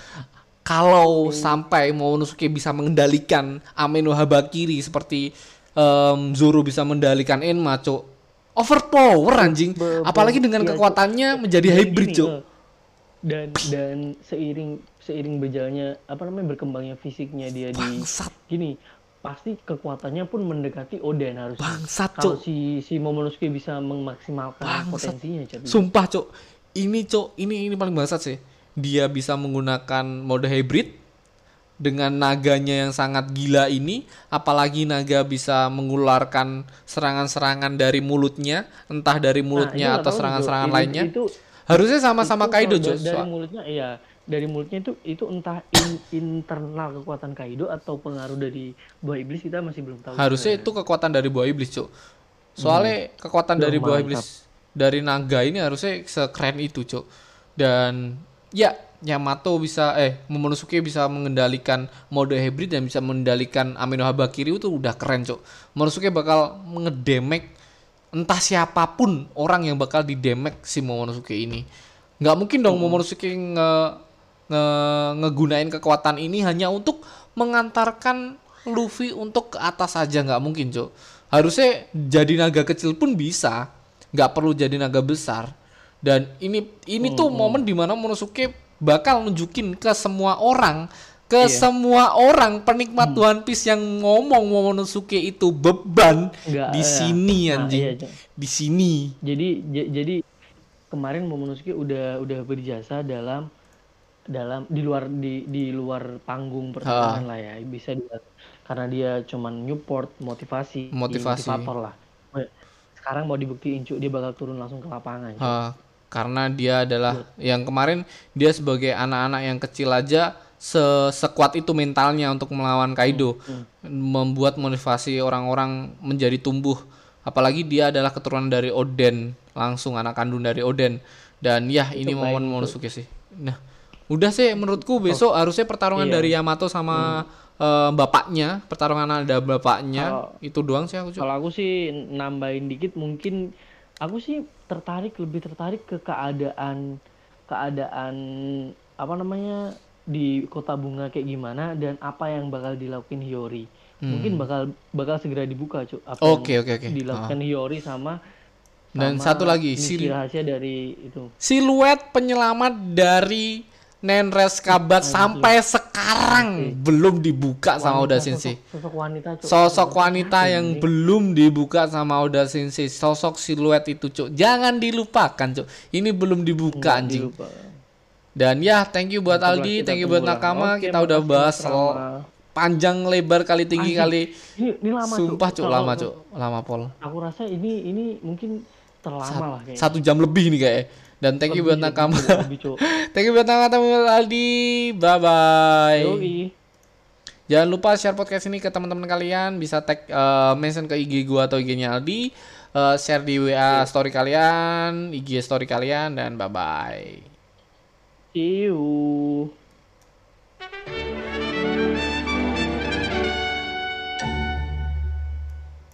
kalau sampai Momonosuke bisa mengendalikan Amino Habakiri seperti em, Zoro bisa mengendalikan Enma cuk. Overpower anjing. Be- be- apalagi dengan iya, kekuatannya menjadi hybrid eh, dan dan seiring seiring berjalannya apa namanya berkembangnya fisiknya dia di bangsat. gini pasti kekuatannya pun mendekati Oden harusnya. Bangsat kalau cuk. si si Momonosuke bisa memaksimalkan Bangsat. potensinya jadi Sumpah, Cok. Ini, Cok, ini ini paling bangsat sih. Dia bisa menggunakan mode hybrid dengan naganya yang sangat gila ini, apalagi naga bisa mengeluarkan serangan-serangan dari mulutnya, entah dari Nah, mulutnya nggak atau serangan-serangan lainnya. itu Harusnya sama-sama Kaido, da- dari mulutnya iya dari mulutnya itu itu entah in- internal kekuatan Kaido atau pengaruh dari buah iblis kita masih belum tahu Harusnya itu kekuatan dari buah iblis, Cok. Soalnya kekuatan Duh, dari buah iblis dari naga ini harusnya sekeren itu, Cok. Dan ya, Yamato bisa eh Momonosuke bisa mengendalikan mode hybrid dan bisa mengendalikan Amino Habakiri itu udah keren, Cok. Momonosuke bakal ngedemek entah siapa pun orang yang bakal didemek si Momonosuke ini. Nggak mungkin dong Momonosuke nge, nge ngegunain kekuatan ini hanya untuk mengantarkan Luffy untuk ke atas saja nggak mungkin, Cok. Harusnya jadi naga kecil pun bisa, nggak perlu jadi naga besar. Dan ini ini tuh momen di mana Momonosuke bakal nunjukin ke semua orang, ke semua orang penikmat One Piece yang ngomong Momonosuke itu beban Nggak, di iya. sini Nah, anjing. iya, Cok. di sini. jadi jadi kemarin Momonosuke udah udah berjasa dalam dalam di luar di di luar panggung pertarungan lah ya bisa dilihat karena dia cuman support motivasi Motivasi. motivator lah sekarang mau dibuktiin cu dia bakal turun langsung ke lapangan. Ha, karena dia adalah yang kemarin dia sebagai anak-anak yang kecil aja se sekuat itu mentalnya untuk melawan Kaido. Membuat motivasi orang-orang menjadi tumbuh. Apalagi dia adalah keturunan dari Oden langsung anak kandung dari Oden dan ya ini momen Momonosuke sih. Nah udah sih menurutku besok harusnya pertarungan Iya. dari Yamato sama eh, bapaknya pertarungan ada bapaknya Kalau- itu doang sih aku kalau aku sih nambahin dikit mungkin aku sih tertarik lebih tertarik ke keadaan keadaan apa namanya di kota bunga kayak gimana dan apa yang bakal dilakuin Hiyori. Mungkin bakal bakal segera dibuka, Cuk. Apa Hmm. Oke, yang oke, oke. Dilakukan Hiyori sama Dan sama satu lagi, rahasia dari itu. siluet penyelamat dari Nenres Kabat sampai sekarang belum dibuka sama Oda Sensei. Sosok, sosok wanita, Cuk. Sosok wanita yang belum dibuka sama Oda Sensei, sosok siluet itu, Cuk. Jangan dilupakan, Cuk. Ini belum dibuka anjing. Lupa. Dan ya, thank you buat Aldi, thank you buat. Nakama. Oke, kita udah bahas Rama. panjang lebar kali tinggi kali. Ini, ini lama. Sumpah, Cuk, lama, Cuk. Lama, Pol. Aku rasa ini ini mungkin terlama lah kayaknya. Satu jam lebih nih kayaknya. Dan thank you buat Nakama. [LAUGHS] thank you buat Nakama Aldi. Bye bye. Yoi. Jangan lupa share podcast ini ke teman-teman kalian, bisa tag eh, mention ke IG gua atau IG-nya Aldi, eh, share di WA story kalian, IG story kalian dan bye bye. See you.